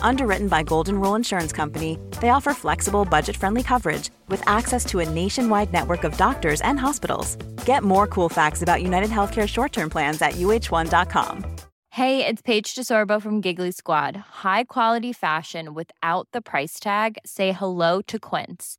Underwritten by Golden Rule Insurance Company, they offer flexible, budget friendly coverage with access to a nationwide network of doctors and hospitals. Get more cool facts about United Healthcare short term plans at uh1.com. Hey, it's Paige DeSorbo from Giggly Squad. High quality fashion without the price tag? Say hello to Quince.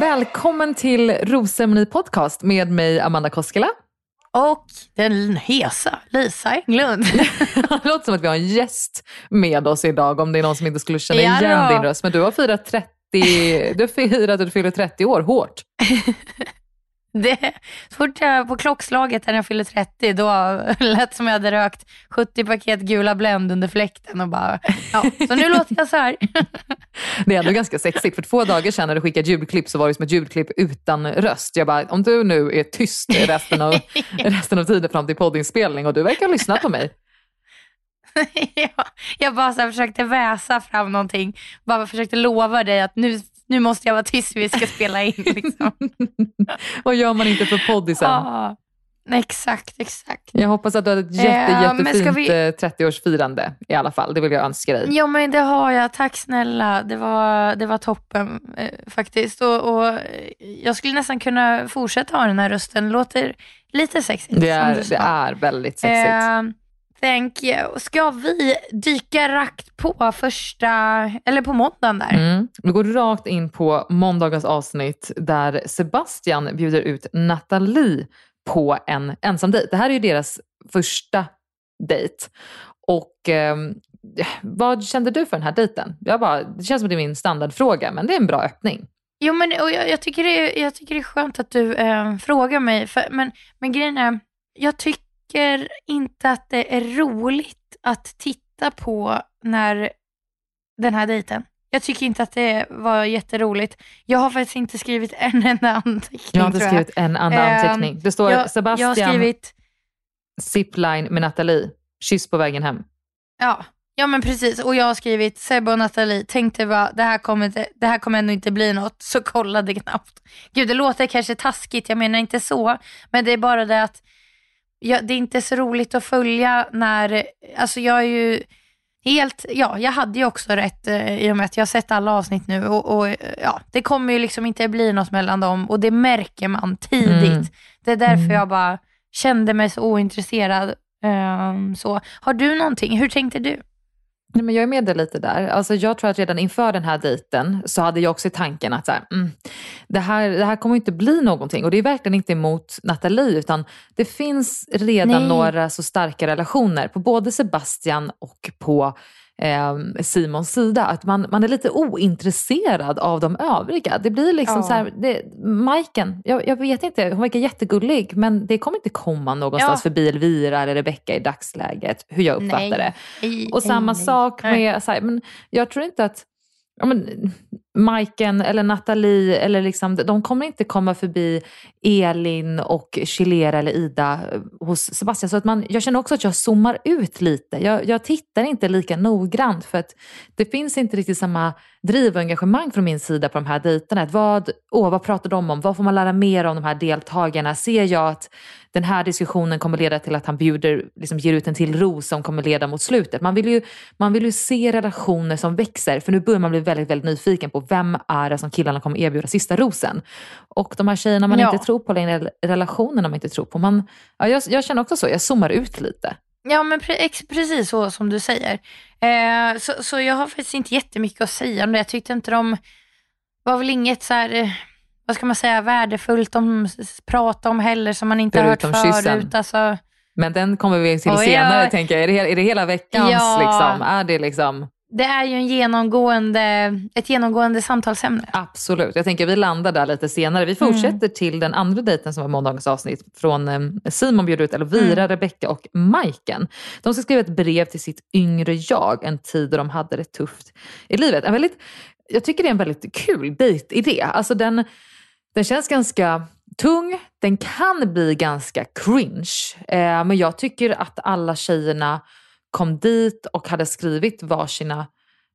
Välkommen till Rosceremoni podcast med mig Amanda Koskela. Och den hesa Lisa Englund. det låter som att vi har en gäst med oss idag om det är någon som inte skulle känna Ja igen då. din röst. Men du har firat 30, du har firat att du fyller 30 år hårt. Det, så fort jag på klockslaget när jag fyllde 30, då lät som jag hade rökt 70 paket gula Blend under fläkten och bara, ja, så nu låter jag så här. Det är ändå ganska sexigt. För två dagar sedan när du skickade ljudklipp så var det som ett ljudklipp utan röst. Jag bara, om du nu är tyst resten av, resten av tiden fram till poddinspelning och du verkar ha lyssnat på mig. ja, jag bara så försökte väsa fram någonting, bara försökte lova dig att nu, nu måste jag vara tyst, vi ska spela in. Liksom. Vad gör man inte för poddisen? Ja, exakt, exakt. Jag hoppas att du hade ett jätte, men jättefint vi- eh, 30-årsfirande i alla fall. Det vill jag önska dig. Ja men det har jag, tack snälla. Det var, det var toppen eh, faktiskt. Och, och eh, Jag skulle nästan kunna fortsätta ha den här rösten. Låter lite sexigt. Det är, det är väldigt sexigt. Eh, thank you. Ska vi dyka rakt på första, eller på måndagen där? Mm. Vi går rakt in på måndagens avsnitt där Sebastian bjuder ut Nathalie på en ensam dejt. Det här är ju deras första dejt. Och ehm, vad kände du för den här dejten? Jag bara, det känns som det är min standardfråga, men det är en bra öppning. Jo, men och jag, jag, tycker det, är- jag tycker det är skönt att du eh, frågar mig. För, men, men grejen är, jag tycker inte att det är roligt att titta på när den här dejten. Jag tycker inte att det var jätteroligt. Jag har faktiskt inte skrivit en enda anteckning. Jag har inte skrivit en enda Ehm, anteckning. Det står jag, jag Sebastian har skrivit, zipline med Nathalie, kyss på vägen hem. ja, ja men precis. Och jag har skrivit Sebbe och Nathalie, tänkte bara det här kommer, inte, det här kommer ändå inte bli något. Så kollade knappt. Gud, det låter kanske taskigt, jag menar inte så. Men det är bara det att ja, det är inte så roligt att följa när, alltså jag är ju, helt, ja, jag hade ju också rätt eh, i och med att jag har sett alla avsnitt nu och, och ja, det kommer ju liksom inte bli något mellan dem och det märker man tidigt. Mm. Det är därför Mm. jag bara kände mig så ointresserad. ehm, så. Har du någonting? Hur tänkte du? Nej, men jag är med dig lite där. Alltså, jag tror att redan inför den här dejten så hade jag också i tanken att så här, mm, det, här, det här kommer inte bli någonting. Och det är verkligen inte emot Nathalie utan det finns redan Nej. några så starka relationer på både Sebastian och på eh, Simons sida. Att man, man är lite ointresserad av de övriga. Det blir liksom Ja. så här, det, Majken, jag, jag vet inte, hon verkar jättegullig men det kommer inte komma någonstans Ja. förbi Elvira eller Rebecca i dagsläget, hur jag uppfattar Nej. det. Och samma nej, sak med, så här, men jag tror inte att ja, men, Majken eller Nathalie, eller liksom, de kommer inte komma förbi Elin och Chilera eller Ida eh, hos Sebastian. Så att man, jag känner också att jag zoomar ut lite. Jag, jag tittar inte lika noggrant för att det finns inte riktigt samma driv och engagemang från min sida på de här dejterna. Att Vad, åh, vad pratar de om? Vad får man lära mer om de här deltagarna? Ser jag att den här diskussionen kommer leda till att han bjuder, liksom ger ut en till ros som kommer leda mot slutet. Man vill, ju, man vill ju se relationer som växer för nu börjar man bli väldigt, väldigt nyfiken på vem är det som killarna kommer erbjuda sista rosen. Och de här tjejerna man Ja. inte tror på längre, relationerna man inte tror på. Man, ja, jag, jag känner också så, jag zoomar ut lite. Ja, men pre- precis så som du säger. Eh, så, så jag har faktiskt inte jättemycket att säga om det. Jag tyckte inte de var väl inget så här, eh, vad ska man säga, värdefullt de s- prata om heller som man inte har hört Förutom kyssen. förut. Alltså, Men den kommer vi till Oj, senare ja. tänker jag. Är det, är det hela veckans Ja. liksom? Är det liksom? Det är ju en genomgående, ett genomgående samtalsämne. Absolut. Jag tänker vi landar där lite senare. Vi fortsätter till den andra dejten som var måndagens avsnitt från eh, Simon bjöd ut Elvira, Rebecca och Majken. De ska skriva ett brev till sitt yngre jag, en tid då de hade det tufft i livet. En väldigt, jag tycker det är en väldigt kul dejtidé. Alltså den, den känns ganska tung, den kan bli ganska cringe. Eh, men jag tycker att alla tjejerna kom dit och hade skrivit varsina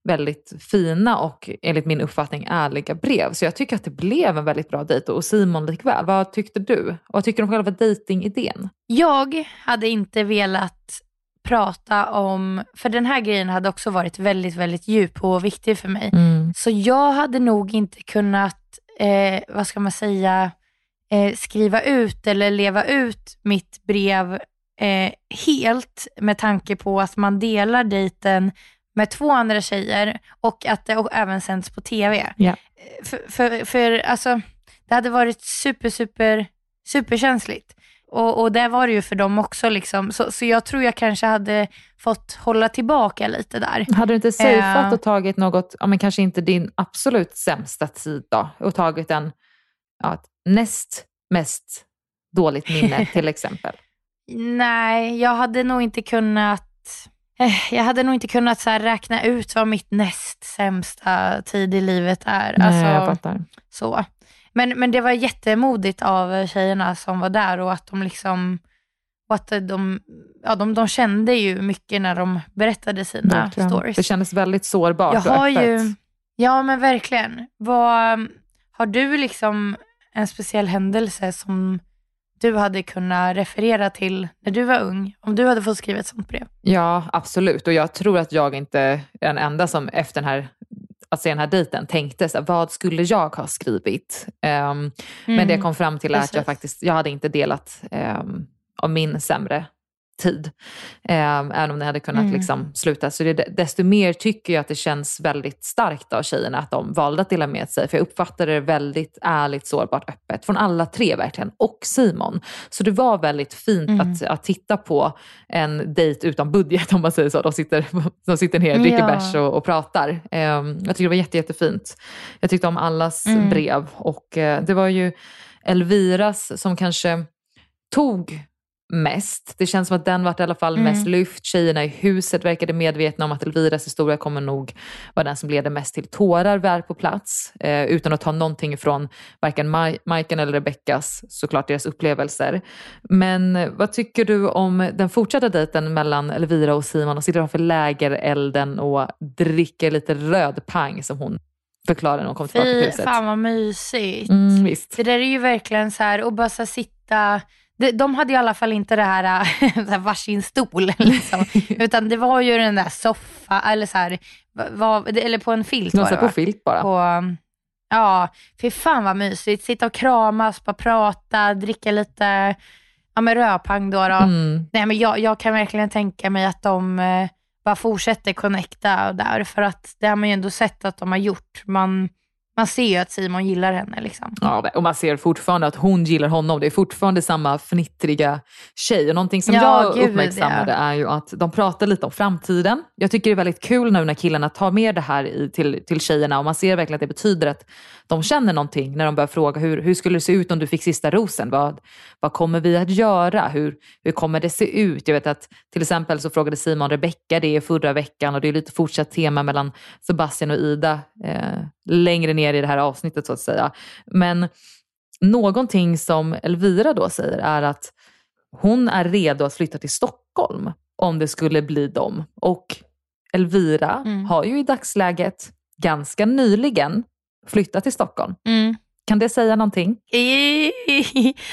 väldigt fina och enligt min uppfattning ärliga brev. Så jag tycker att det blev en väldigt bra dejt och Simon likväl. Vad tyckte du? Och vad tycker du om själva dejtingidén? Jag hade inte velat prata om, för den här grejen hade också varit väldigt, väldigt djup och viktig för mig. Så jag hade nog inte kunnat, eh, vad ska man säga, eh, skriva ut eller leva ut mitt brev eh, helt med tanke på att man delar dejten med två andra tjejer och att det och även sänds på TV. Eh, För, för, för alltså, det hade varit super, super, superkänsligt. Och, och det var det ju för dem också. Liksom. Så, så jag tror jag kanske hade fått hålla tillbaka lite där. Hade du inte safeat Eh. och tagit något, ja, men kanske inte din absolut sämsta tid då, och tagit en ja, näst mest dåligt minne till exempel? Nej, jag hade nog inte kunnat eh, jag hade nog inte kunnat så räkna ut vad mitt näst sämsta tid i livet är. Nej, Alltså, jag fattar. så. Men, men det var jättemodigt av tjejerna som var där och att de liksom att de, ja, de, de kände ju mycket när de berättade sina Verkligen. stories. Det kändes väldigt sårbart Jag och har öppet. ju, ja men verkligen. Vad, har du liksom en speciell händelse som du hade kunnat referera till när du var ung? Om du hade fått skriva ett sånt brev? Ja, absolut. Och jag tror att jag inte är den enda som efter den här, att se den här dejten tänkte, så här, vad skulle jag ha skrivit? Ehm, Men det jag kom fram till att jag Mm. faktiskt, jag hade inte delat um, av min sämre tid. Ehm, även om det hade kunnat Mm. liksom sluta. Så det, desto mer tycker jag att det känns väldigt starkt av tjejerna att de valde att dela med sig. För jag uppfattade det väldigt ärligt, sårbart, öppet. Från alla tre verkligen. Och Simon. Så det var väldigt fint Mm. att, att titta på en dejt utan budget om man säger så. De sitter, de sitter ner, dricker Ja. bärs och, och pratar. Ehm, jag tycker det var jätte, jättefint. Jag tyckte om allas Mm. brev. Och eh, det var ju Elviras som kanske tog mest. Det känns som att den vart i alla fall Mm. mest lyft. Tjejerna i huset verkade medvetna om att Elviras historia kommer nog vara den som leder mest till tårar väl på plats. Eh, utan att ta någonting från varken Maj- Majken eller Rebeckas, såklart deras upplevelser. Men eh, vad tycker du om den fortsatta dejten mellan Elvira och Simon? Och sitter framför lägerelden och dricker lite rödpang som hon förklarade när hon kom tillbaka till Fy huset. fan vad mysigt. Mm. Det där är ju verkligen så här, och bara så sitta de, de hade i alla fall inte det här, så här varsin stol. Liksom. Utan det var ju den där soffa, eller så här, var, eller på en filt var det på va? filt bara. På, ja, fy fan vad mysigt. Sitta och kramas, bara prata, dricka lite ja, men rödpang då. då. Mm. Nej, men jag, jag kan verkligen tänka mig att de eh, bara fortsätter connecta där, för att det har man ju ändå sett att de har gjort. Man, man ser ju att Simon gillar henne. Liksom. Ja, och man ser fortfarande att hon gillar honom. Det är fortfarande samma fnittriga tjej. Och någonting som Ja, jag gud, uppmärksammade ja. är ju att de pratar lite om framtiden. Jag tycker det är väldigt kul nu när killarna tar med det här i, till, till tjejerna och man ser verkligen att det betyder att de känner någonting när de börjar fråga hur, hur skulle det se ut om du fick sista rosen? Vad, vad kommer vi att göra? Hur, hur kommer det se ut? Jag vet att till exempel så frågade Simon Rebecca det förra veckan och det är lite fortsatt tema mellan Sebastian och Ida eh, längre ner i det här avsnittet så att säga. Men någonting som Elvira då säger är att hon är redo att flytta till Stockholm om det skulle bli dem. Och Elvira Mm. har ju i dagsläget ganska nyligen flyttat till Stockholm. Mm. Kan det säga någonting?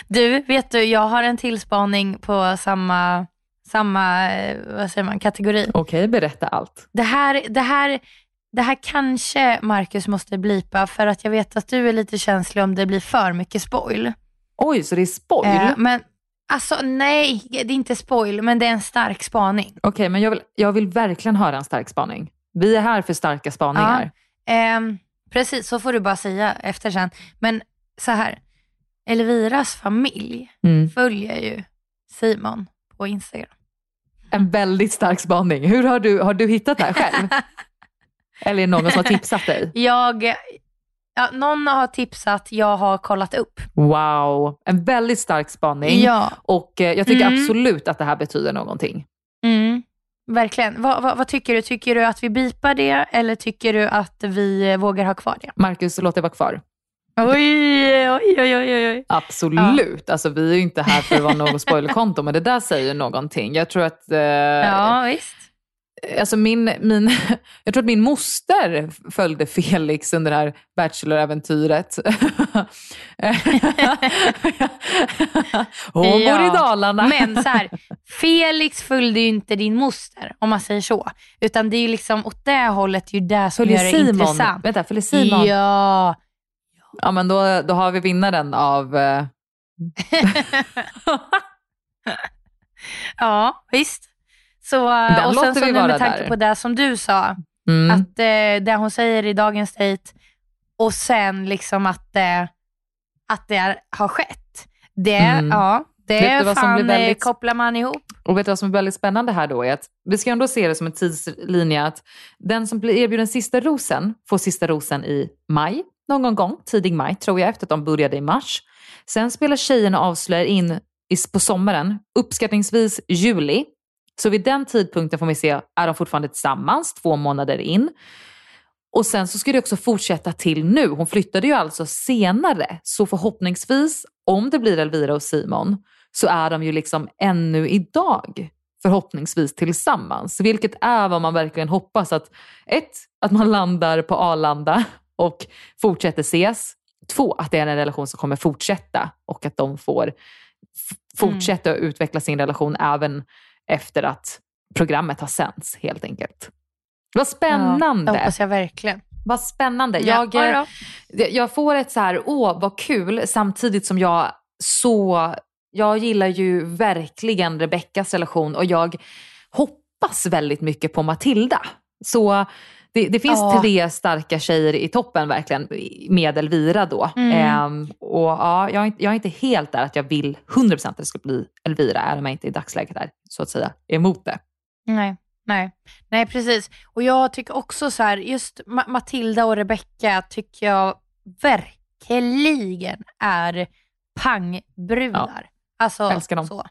Du, vet du, jag har en tillspaning på samma, samma eh, vad säger man, kategori. Okej, berätta allt. Det här, det, här, det här kanske Marcus måste blipa för att jag vet att du är lite känslig om det blir för mycket spoil. Oj, så det är spoil? Eh, men alltså nej, det är inte spoil, men det är en stark spaning. Okej, men jag vill, jag vill verkligen höra en stark spaning. Vi är här för starka spaningar. Ehm, precis, så får du bara säga efter sen. Men så här, Elviras familj Mm. följer ju Simon på Instagram. En väldigt stark spaning. Hur har du, har du hittat det här själv? Eller är det någon som har tipsat dig? Jag, ja, någon har tipsat, jag har kollat upp. Wow, en väldigt stark spaning. Ja, Och eh, jag tycker Mm. absolut att det här betyder någonting. Verkligen. Vad, vad, vad tycker du? Tycker du att vi bipar det eller tycker du att vi vågar ha kvar det? Marcus, låt det vara kvar. Oj, oj, oj, oj, oj. Absolut. Alltså, vi är ju inte här för att vara något spoilerkonto, men det där säger någonting. Jag tror att... Eh, Ja, visst. Alltså min, min, jag tror att min moster följde Felix under det här Bachelor-äventyret. Hon bor i Ja, Dalarna. Men så här, Felix följde ju inte din moster, om man säger så. Utan det är ju liksom åt det hållet, ju det som Följer gör det Simon. intressant. Vänta, följer Simon? Ja. Ja, men då, då har vi vinnaren av... Eh, ja, visst. Så, Den och sen så nu med tanke där. på det som du sa, mm. att eh, det hon säger i dagens dejt och sen liksom att, eh, att det har skett. Det, Mm. ja, det Vet vad som fan blir väldigt- eh, kopplar man ihop. Och vet du vad som är väldigt spännande här då är att vi ska ändå se det som en tidslinje att den som blir erbjuden sista rosen får sista rosen i maj, någon gång, tidig maj tror jag, efter att de började i mars. Sen spelar tjejerna och avslöjar in på sommaren, uppskattningsvis juli. Så vid den tidpunkten får vi se, är de fortfarande tillsammans två månader in? Och sen så ska det också fortsätta till nu. Hon flyttade ju alltså senare. Så förhoppningsvis, om det blir Elvira och Simon, så är de ju liksom ännu idag förhoppningsvis tillsammans. Vilket är vad man verkligen hoppas att ett, att man landar på Arlanda och fortsätter ses. Två, att det är en relation som kommer fortsätta och att de får fortsätta mm. utveckla sin relation även efter att programmet har sänts helt enkelt. Vad Ja, spännande! det hoppas jag verkligen. Vad spännande. Ja, Jag, ja då. jag får ett så här, åh vad kul, samtidigt som jag så, jag gillar ju verkligen Rebeckas relation och jag hoppas väldigt mycket på Matilda. Så det, det finns Ja. tre starka tjejer i toppen verkligen med Elvira då. Mm. Ehm, och ja, jag, är inte- jag är inte helt där att jag vill 100% att det ska bli Elvira, om jag inte i dagsläget är så att säga emot det. Nej, nej, nej precis. Och jag tycker också så här, just Ma- Matilda och Rebecca tycker jag verkligen är pangbrudar. Alltså, älskar dem. Så,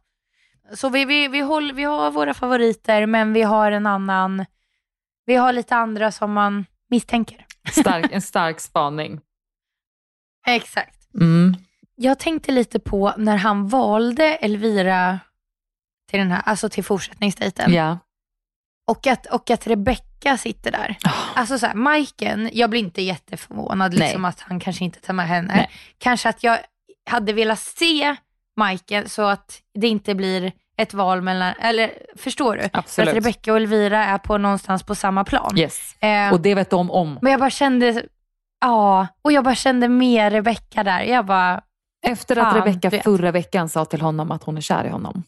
så vi, vi, vi, håll, vi har våra favoriter, men vi har en annan, vi har lite andra som man misstänker. Stark, en stark spaning. Exakt. Mm. Jag tänkte lite på när han valde Elvira till den här, alltså till fortsättningsdejten. Ja. Och att, och att Rebecca sitter där. Alltså så här, Majken, jag blir inte jätteförvånad liksom Nej. att han kanske inte tar med henne. Nej. Kanske att jag hade velat se Majken så att det inte blir ett val mellan, eller förstår du? Absolut. För att Rebecca och Elvira är på någonstans på samma plan. Yes. Eh, Och det vet de om. men jag bara kände, ja, och jag bara kände mer Rebecca där. Jag bara, Efter att Rebecca förra veckan sa till honom att hon är kär i honom.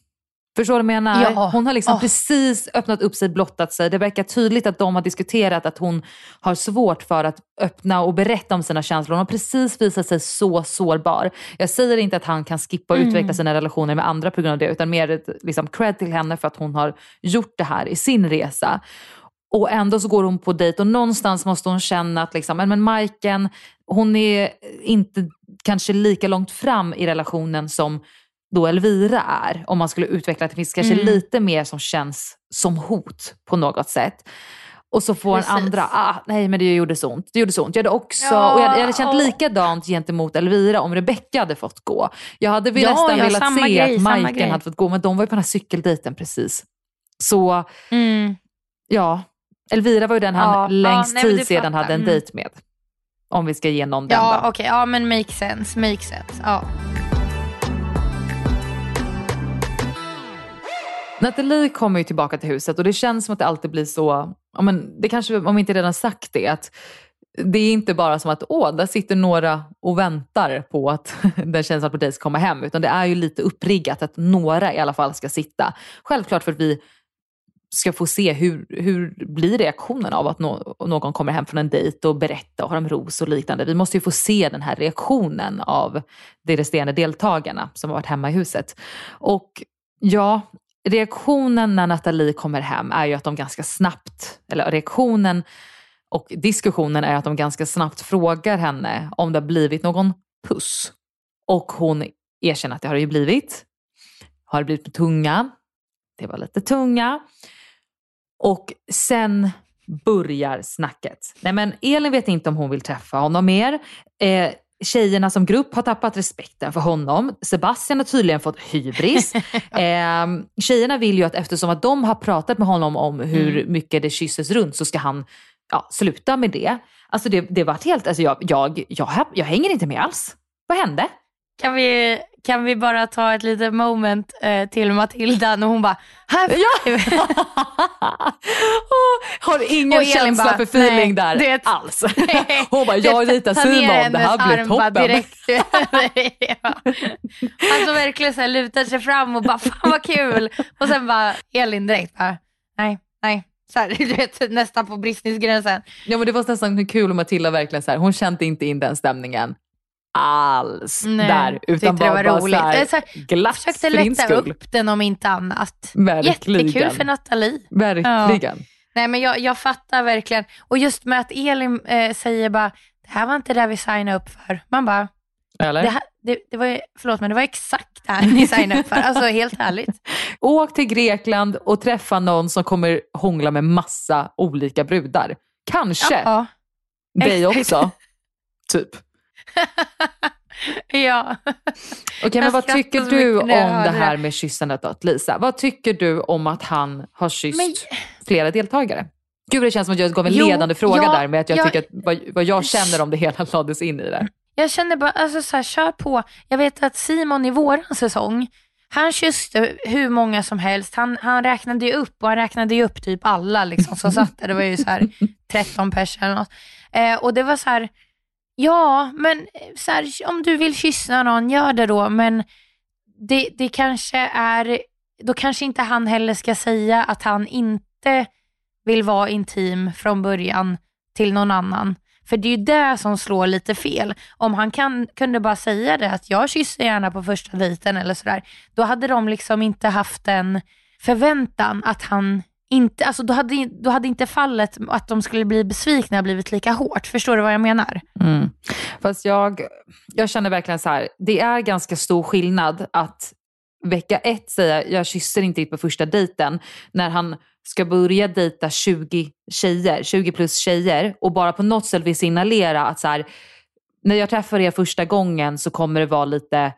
Förstår du vad jag menar? Ja. Hon har liksom Åh. precis öppnat upp sig, blottat sig. Det verkar tydligt att de har diskuterat att hon har svårt för att öppna och berätta om sina känslor. Hon har precis visat sig så sårbar. Jag säger inte att han kan skippa och Mm. utveckla sina relationer med andra på grund av det, utan mer liksom, cred till henne för att hon har gjort det här i sin resa. Och ändå så går hon på dejt och någonstans måste hon känna att liksom, men Majken, hon är inte kanske lika långt fram i relationen som då Elvira är. Om man skulle utveckla att det finns kanske Mm. lite mer som känns som hot på något sätt. Och så får Precis. en andra, ah, nej men det gjorde så ont. Det gjorde så ont. Jag hade också, Ja, och jag, jag hade känt åh. likadant gentemot Elvira om Rebecca hade fått gå. Jag hade Ja, nästan ja, velat se grej, att Majken hade fått gå, men de var ju på den här cykeldejten precis. Så mm, ja, Elvira var ju den han Ja, längst ja, nej, tid du sedan hade en Mm. dejt med. Om vi ska ge någon den ja okej, ja men make sense, make sense. Ja. Nathalie kommer ju tillbaka till huset och det känns som att det alltid blir så, men det kanske, om vi inte redan sagt det, att det är inte bara som att åh, där sitter några och väntar på att den känslan på dig ska komma hem, utan det är ju lite uppriggat att några i alla fall ska sitta. Självklart för att vi ska få se hur, hur blir reaktionen av att no någon kommer hem från en dejt och berättar och har en ros och liknande. Vi måste ju få se den här reaktionen av de resterande deltagarna som har varit hemma i huset. Och ja, reaktionen när Nathalie kommer hem är ju att de ganska snabbt, eller reaktionen och diskussionen är att de ganska snabbt frågar henne om det har blivit någon puss. Och hon erkänner att det har det ju blivit. Har det blivit på tunga? Det var lite tunga. Och sen börjar snacket. Nej men Elin vet inte om hon vill träffa honom mer. Eh, tjejerna som grupp har tappat respekten för honom. Sebastian har tydligen fått hybris. eh, tjejerna vill ju att eftersom att de har pratat med honom om hur mycket det kysses runt så ska han ja, sluta med det. Alltså det, det var helt, alltså jag, jag, jag, jag hänger inte med alls. Vad hände? Kan, vi, kan vi bara ta ett litet moment eh, till Matilda när hon bara, här Ja. har ingen Och känsla bara, för feeling nej, där det- alls. Hon bara, jag ritar Simon, det här blir toppen. Direkt. ja. Alltså verkligen så här, lutar sig fram och bara, fan vad kul. Och sen bara Elin direkt bara, nej, nej. Så här, du vet, nästan på bristningsgränsen. Ja men det var nästan kul och Matilda verkligen så här, hon kände inte in den stämningen alls Nej, där. Utan tyckte det bara, var bara roligt. så här, så här, glatt Försökte lätta skull. upp den om inte annat. Verkligen. Jättekul för Nathalie. Verkligen. Nej men jag, jag fattar verkligen. Och just med att Elin eh, säger bara, det här var inte det vi signade upp för. Man bara, Eller? det, här, det, det var förlåt men det var exakt det här ni signade upp för. Alltså helt ärligt. Åk till Grekland och träffa någon som kommer hångla med massa olika brudar. Kanske Ja. dig också. typ. ja. Okej, men Jag vad tycker du om det här med kyssandet då, Lisa? Vad tycker du om att han har kysst Men- flera deltagare? Gud, det känns som att jag gav en Jo, ledande fråga ja, där med att jag jag- tycker att vad, vad jag känner om det hela lades in i det. Jag känner bara, alltså så här, kör på. Jag vet att Simon i våran säsong, han kysste hur många som helst. Han, han räknade ju upp och han räknade ju upp typ alla liksom, som satt där. Det var ju så här 13 pers eller något. Eh, och det var så här, ja men eh, så här, om du vill kyssa någon, gör det då. Men det, det kanske är, då kanske inte han heller ska säga att han inte vill vara intim från början till någon annan. För det är ju det som slår lite fel. Om han kan, kunde bara säga det, att jag kysser gärna på första dejten eller sådär, då hade de liksom inte haft en förväntan att han inte, alltså då hade, då hade inte fallet att de skulle bli besvikna blivit lika hårt. Förstår du vad jag menar? Mm. Fast jag, jag känner verkligen så här, det är ganska stor skillnad att vecka ett säga jag kysser inte dig på första dejten när han ska börja dejta 20 tjejer, 20 plus tjejer och bara på något sätt vill signalera att så här, när jag träffar er första gången så kommer det vara lite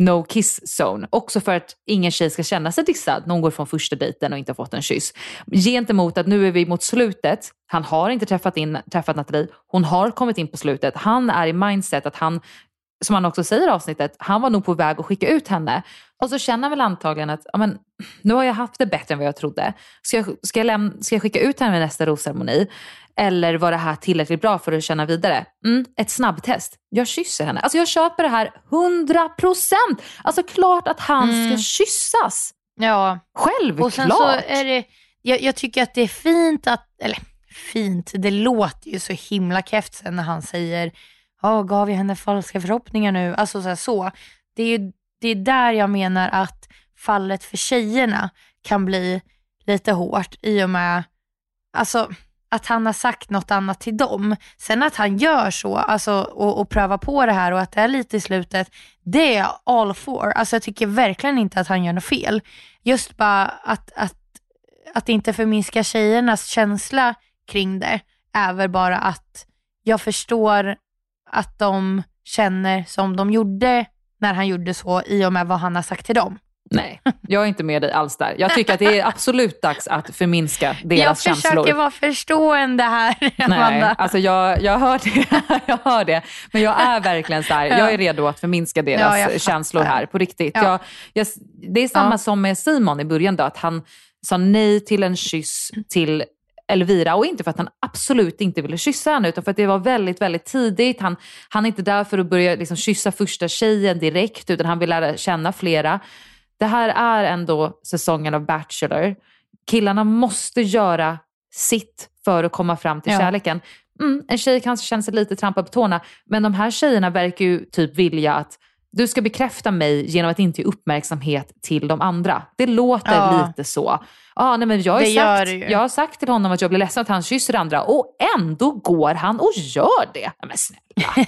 no kiss zone. Också för att ingen tjej ska känna sig dissad när hon går från första dejten och inte har fått en kyss. Gentemot att nu är vi mot slutet, han har inte träffat, in, träffat Nathalie, hon har kommit in på slutet, han är i mindset att han som han också säger i avsnittet, han var nog på väg att skicka ut henne. Och så känner han väl antagligen att, ja, men, nu har jag haft det bättre än vad jag trodde. Ska jag, ska jag, lämna, ska jag skicka ut henne vid nästa rosceremoni? Eller var det här tillräckligt bra för att känna vidare? Mm, ett snabbtest. Jag kysser henne. Alltså jag köper det här 100%. Alltså klart att han Mm. ska kyssas. Ja. Självklart. Och sen så är det, jag, jag tycker att det är fint att, eller fint, det låter ju så himla keft sen när han säger, ja gav jag henne falska förhoppningar nu? Alltså så, här, så. Det är ju det är där jag menar att fallet för tjejerna kan bli lite hårt i och med, alltså att han har sagt något annat till dem. Sen att han gör så alltså, och, och prövar på det här och att det är lite i slutet, det är jag all for. Alltså jag tycker verkligen inte att han gör något fel. Just bara att, att, att inte förminska tjejernas känsla kring det är väl bara att jag förstår att de känner som de gjorde när han gjorde så i och med vad han har sagt till dem. Nej, jag är inte med dig alls där. Jag tycker att det är absolut dags att förminska jag deras försöker känslor. vara förstående här, Nej, Amanda. alltså jag, jag, hör det, jag hör det. Men jag är verkligen så här, Ja. jag är redo att förminska deras Ja, jag fattar. känslor här på riktigt. Ja. Jag, jag, det är samma Ja. som med Simon i början då, att han sa nej till en kyss till Elvira och inte för att han absolut inte ville kyssa henne utan för att det var väldigt, väldigt tidigt. Han, han är inte där för att börja liksom kyssa första tjejen direkt utan han vill lära känna flera. Det här är ändå säsongen av Bachelor. Killarna måste göra sitt för att komma fram till Ja. kärleken. Mm, en tjej kanske känner sig lite trampad på tårna, men de här tjejerna verkar ju typ vilja att du ska bekräfta mig genom att inte ge uppmärksamhet till de andra. Det låter Ja. lite så. Ah, nej, men jag, har Det sagt, jag har sagt till honom att jag blir ledsen att han kysser andra och ändå går han och gör det. Men snälla,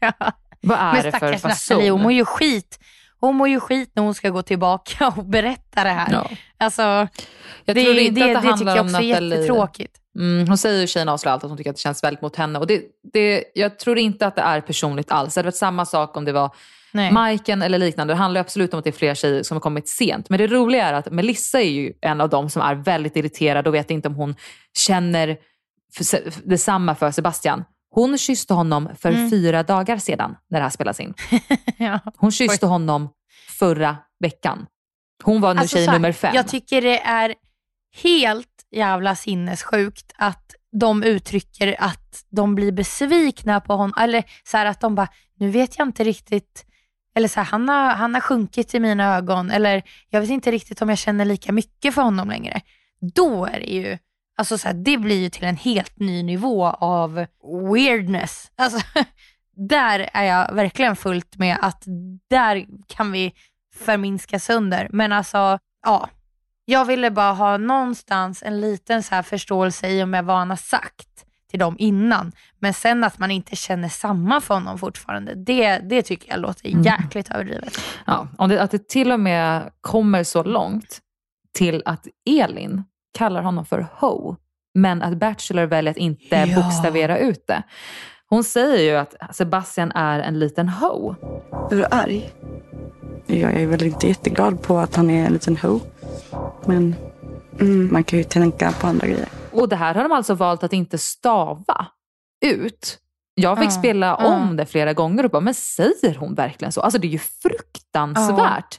ja. vad är Men det för stackars Nathalie, hon mår ju skit. Hon mår ju skit när hon ska gå tillbaka och berätta det här. Ja. Alltså, Jag det, tror det, inte det, att det, tycker handlar jag också är jättetråkigt. Mm, hon säger ju tjejen avslöjar allt att hon tycker att det känns väldigt mot henne. Och det, det, jag tror inte att det är personligt alls. Det hade varit samma sak om det var Nej. Majken eller liknande. Det handlar absolut om att det är fler tjejer som har kommit sent. Men det roliga är att Melissa är ju en av dem som är väldigt irriterad och vet inte om hon känner detsamma för Sebastian. Hon kysste honom för Mm. fyra dagar sedan när det här spelas in. ja. Hon kysste honom förra veckan. Hon var nu Alltså, tjej här, nummer fem. Jag tycker det är helt jävla sinnessjukt att de uttrycker att de blir besvikna på honom. Eller så här att de bara, nu vet jag inte riktigt, eller så här, han, har, han har sjunkit i mina ögon. Eller jag vet inte riktigt om jag känner lika mycket för honom längre. Då är det ju, alltså så här, det blir ju till en helt ny nivå av weirdness. Alltså, där är jag verkligen fullt med att där kan vi förminska sönder. Men alltså, ja. Jag ville bara ha någonstans en liten så här förståelse i och med vad han har sagt till dem innan. Men sen att man inte känner samma för honom fortfarande, det, det tycker jag låter Mm. jäkligt överdrivet. Ja, om det, att det till och med kommer så långt till att Elin kallar honom för ho, men att Bachelor väljer att inte Ja. bokstavera ut det. Hon säger ju att Sebastian är en liten ho. Är du arg? Jag är väl inte jätteglad på att han är en liten ho. Men mm, man kan ju tänka på andra grejer. Och det här har de alltså valt att inte stava ut. Jag fick Ja, spela om det flera gånger och bara, men säger hon verkligen så? Alltså det är ju fruktansvärt.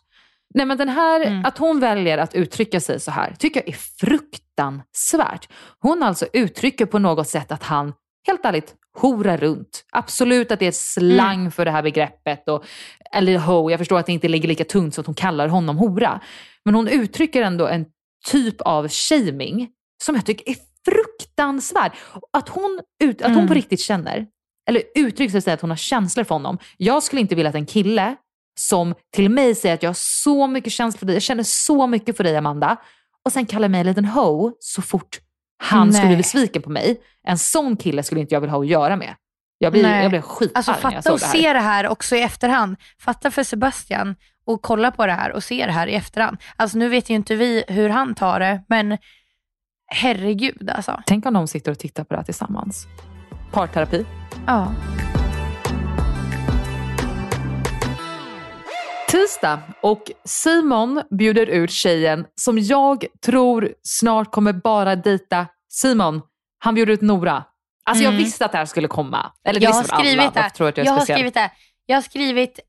Nej men den här, Mm. att hon väljer att uttrycka sig så här, tycker jag är fruktansvärt. Hon alltså uttrycker på något sätt att han, helt ärligt, horar runt. Absolut att det är slang Mm. för det här begreppet. Och, eller ho, jag förstår att det inte ligger lika tungt så att hon kallar honom hora. Men hon uttrycker ändå en typ av shaming som jag tycker är fruktansvärd. Att hon, ut, att hon Mm. på riktigt känner, eller uttrycker sig att hon har känslor för honom. Jag skulle inte vilja att en kille som till mig säger att jag har så mycket känslor för dig, jag känner så mycket för dig Amanda, och sen kallar mig en liten ho så fort han skulle Nej. bli besviken på mig. En sån kille skulle inte jag vilja ha att göra med. Jag blir, Nej. jag blir skitarg Alltså när jag fatta såg och det här. se det här också i efterhand. Fatta för Sebastian och kolla på det här och se det här i efterhand. Alltså nu vet ju inte vi hur han tar det, men herregud alltså. Tänk om de sitter och tittar på det här tillsammans. Parterapi. Ja. Tisdag och Simon bjuder ut tjejen som jag tror snart kommer bara dejta Simon. Han bjuder ut Nora. Alltså jag Mm. visste att det här skulle komma. Eller Jag har skrivit alla. det. Tror att jag Jag har skrivit det. Jag har skrivit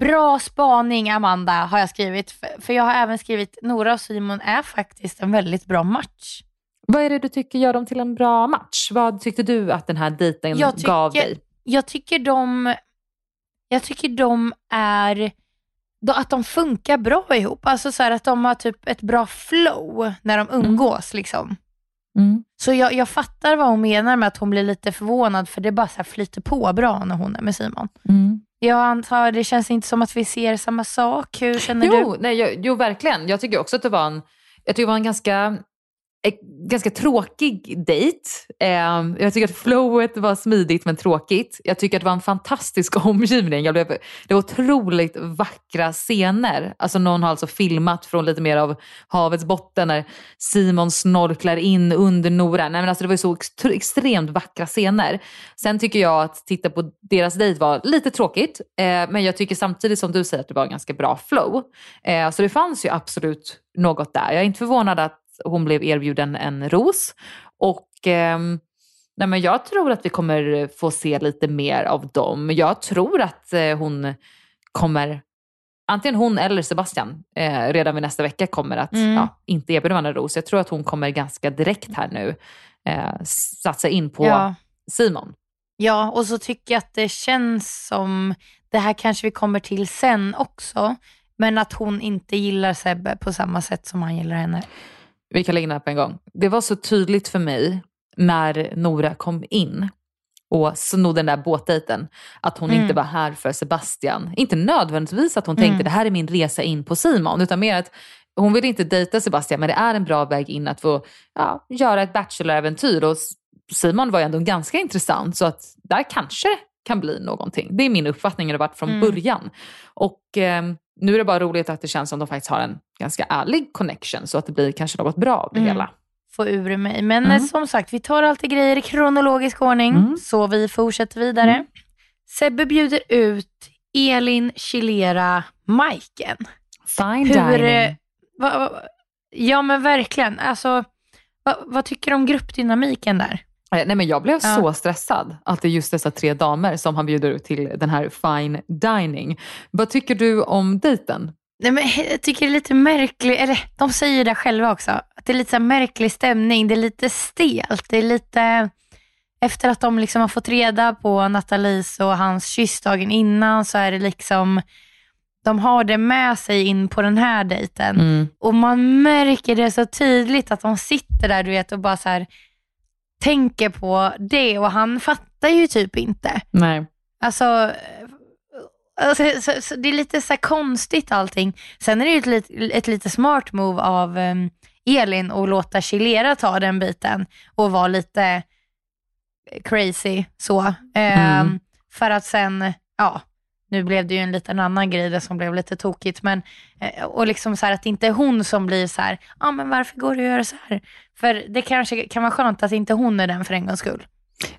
bra spaning Amanda har jag skrivit. För, för jag har även skrivit Nora och Simon är faktiskt en väldigt bra match. Vad är det du tycker gör dem till en bra match? Vad tyckte du att den här dejten Jag tycker- gav dig? Jag tycker de, jag tycker de är, att de funkar bra ihop. Alltså så att de har typ ett bra flow när de umgås liksom. Mm. Så jag, jag fattar vad hon menar med att hon blir lite förvånad för det bara så flyter på bra när hon är med Simon. Mm. Jag antar, det känns inte som att vi ser samma sak. Hur känner Jo, du? nej, jag, jo, verkligen. Jag tycker också att det var en, jag tycker det var en ganska, ganska tråkig dejt. Ehm, jag tycker att flowet var smidigt men tråkigt. Jag tycker att det var en fantastisk omgivning. Jag blev, det var otroligt vackra scener. Alltså någon har alltså filmat från lite mer av havets botten när Simon snorklar in under Nora. Nej, men alltså det var ju så extremt vackra scener. Sen tycker jag att titta på deras dejt var lite tråkigt. Eh, men jag tycker samtidigt som du säger att det var en ganska bra flow. Eh, så det fanns ju absolut något där. Jag är inte förvånad att hon blev erbjuden en ros. Och ehm, nej, men jag tror att vi kommer få se lite mer av dem. Jag tror att eh, hon kommer Antingen hon eller Sebastian eh, redan vid nästa vecka kommer att Mm. ja, inte erbjuda varandra ros. Jag tror att hon kommer ganska direkt här nu eh, satsa in på Ja. Simon. ja, och så tycker jag att det känns som, det här kanske vi kommer till sen också, men att hon inte gillar Sebbe på samma sätt som han gillar henne. Vi kan lägga det här på en gång. Det var så tydligt för mig när Nora kom in och snodde den där båtdejten. Att hon Mm. inte var här för Sebastian. Inte nödvändigtvis att hon tänkte Mm. det här är min resa in på Simon. Utan mer att hon vill inte dejta Sebastian men det är en bra väg in att få ja, göra ett Bachelor-äventyr. Och Simon var ju ändå ganska intressant så att där kanske kan bli någonting. Det är min uppfattning det har varit från Mm. början. Och ehm, nu är det bara roligt att det känns som de faktiskt har en ganska ärlig connection så att det blir kanske något bra av det Mm. hela. Få ur mig. Men Mm. eh, som sagt, vi tar alltid grejer i kronologisk ordning, Mm. så vi fortsätter vidare. Mm. Sebbe bjuder ut Elin Chilera Majken. Fine Hur, dining. eh, va, va, ja men verkligen. Alltså, va, vad tycker du om gruppdynamiken där? Eh, Nej, men jag blev Ja. så stressad att det är just dessa tre damer som han bjuder ut till den här fine dining. Vad tycker du om dejten? Nej, men jag tycker det är lite märkligt, eller de säger det själva också, att det är lite så märklig stämning, det är lite stelt, det är lite, efter att de liksom har fått reda på Nathalies och hans kyss dagen innan så är det liksom, de har det med sig in på den här dejten. Och man märker det så tydligt att de sitter där du vet och bara så här tänker på det och han fattar ju typ inte. Nej. Alltså, alltså så, så, det är lite så konstigt allting. Sen är det ju ett, ett lite smart move av em, Elin att låta Chilera ta den biten och vara lite crazy så. Ehm, Mm. För att sen, ja, nu blev det ju en liten annan grej där som blev lite tokigt, men eh, och liksom så här att det inte är hon som blir så här, ja ah, men varför går du att göra så här? För det kanske kan vara skönt att inte hon är den för en gångs skull.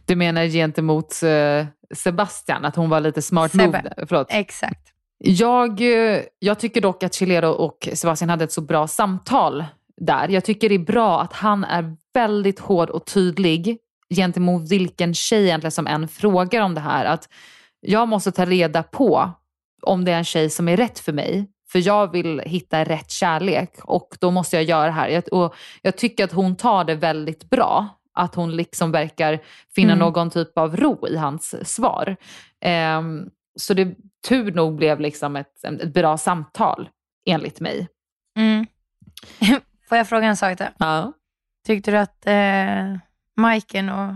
Du menar gentemot eh, Sebastian, att hon var lite smart move? Sebbe. där? Förlåt. Exakt. Jag, eh, jag tycker dock att Chilero och Sebastian hade ett så bra samtal där. Jag tycker det är bra att han är väldigt hård och tydlig gentemot vilken tjej egentligen som än frågar om det här. Att jag måste ta reda på om det är en tjej som är rätt för mig. För jag vill hitta rätt kärlek och då måste jag göra det här. Och jag tycker att hon tar det väldigt bra. Att hon liksom verkar finna Mm. någon typ av ro i hans svar. Ehm, så det tur nog blev liksom ett, ett bra samtal enligt mig. Mm. Får jag fråga en sak då? Ja. Tyckte du att eh, Majken och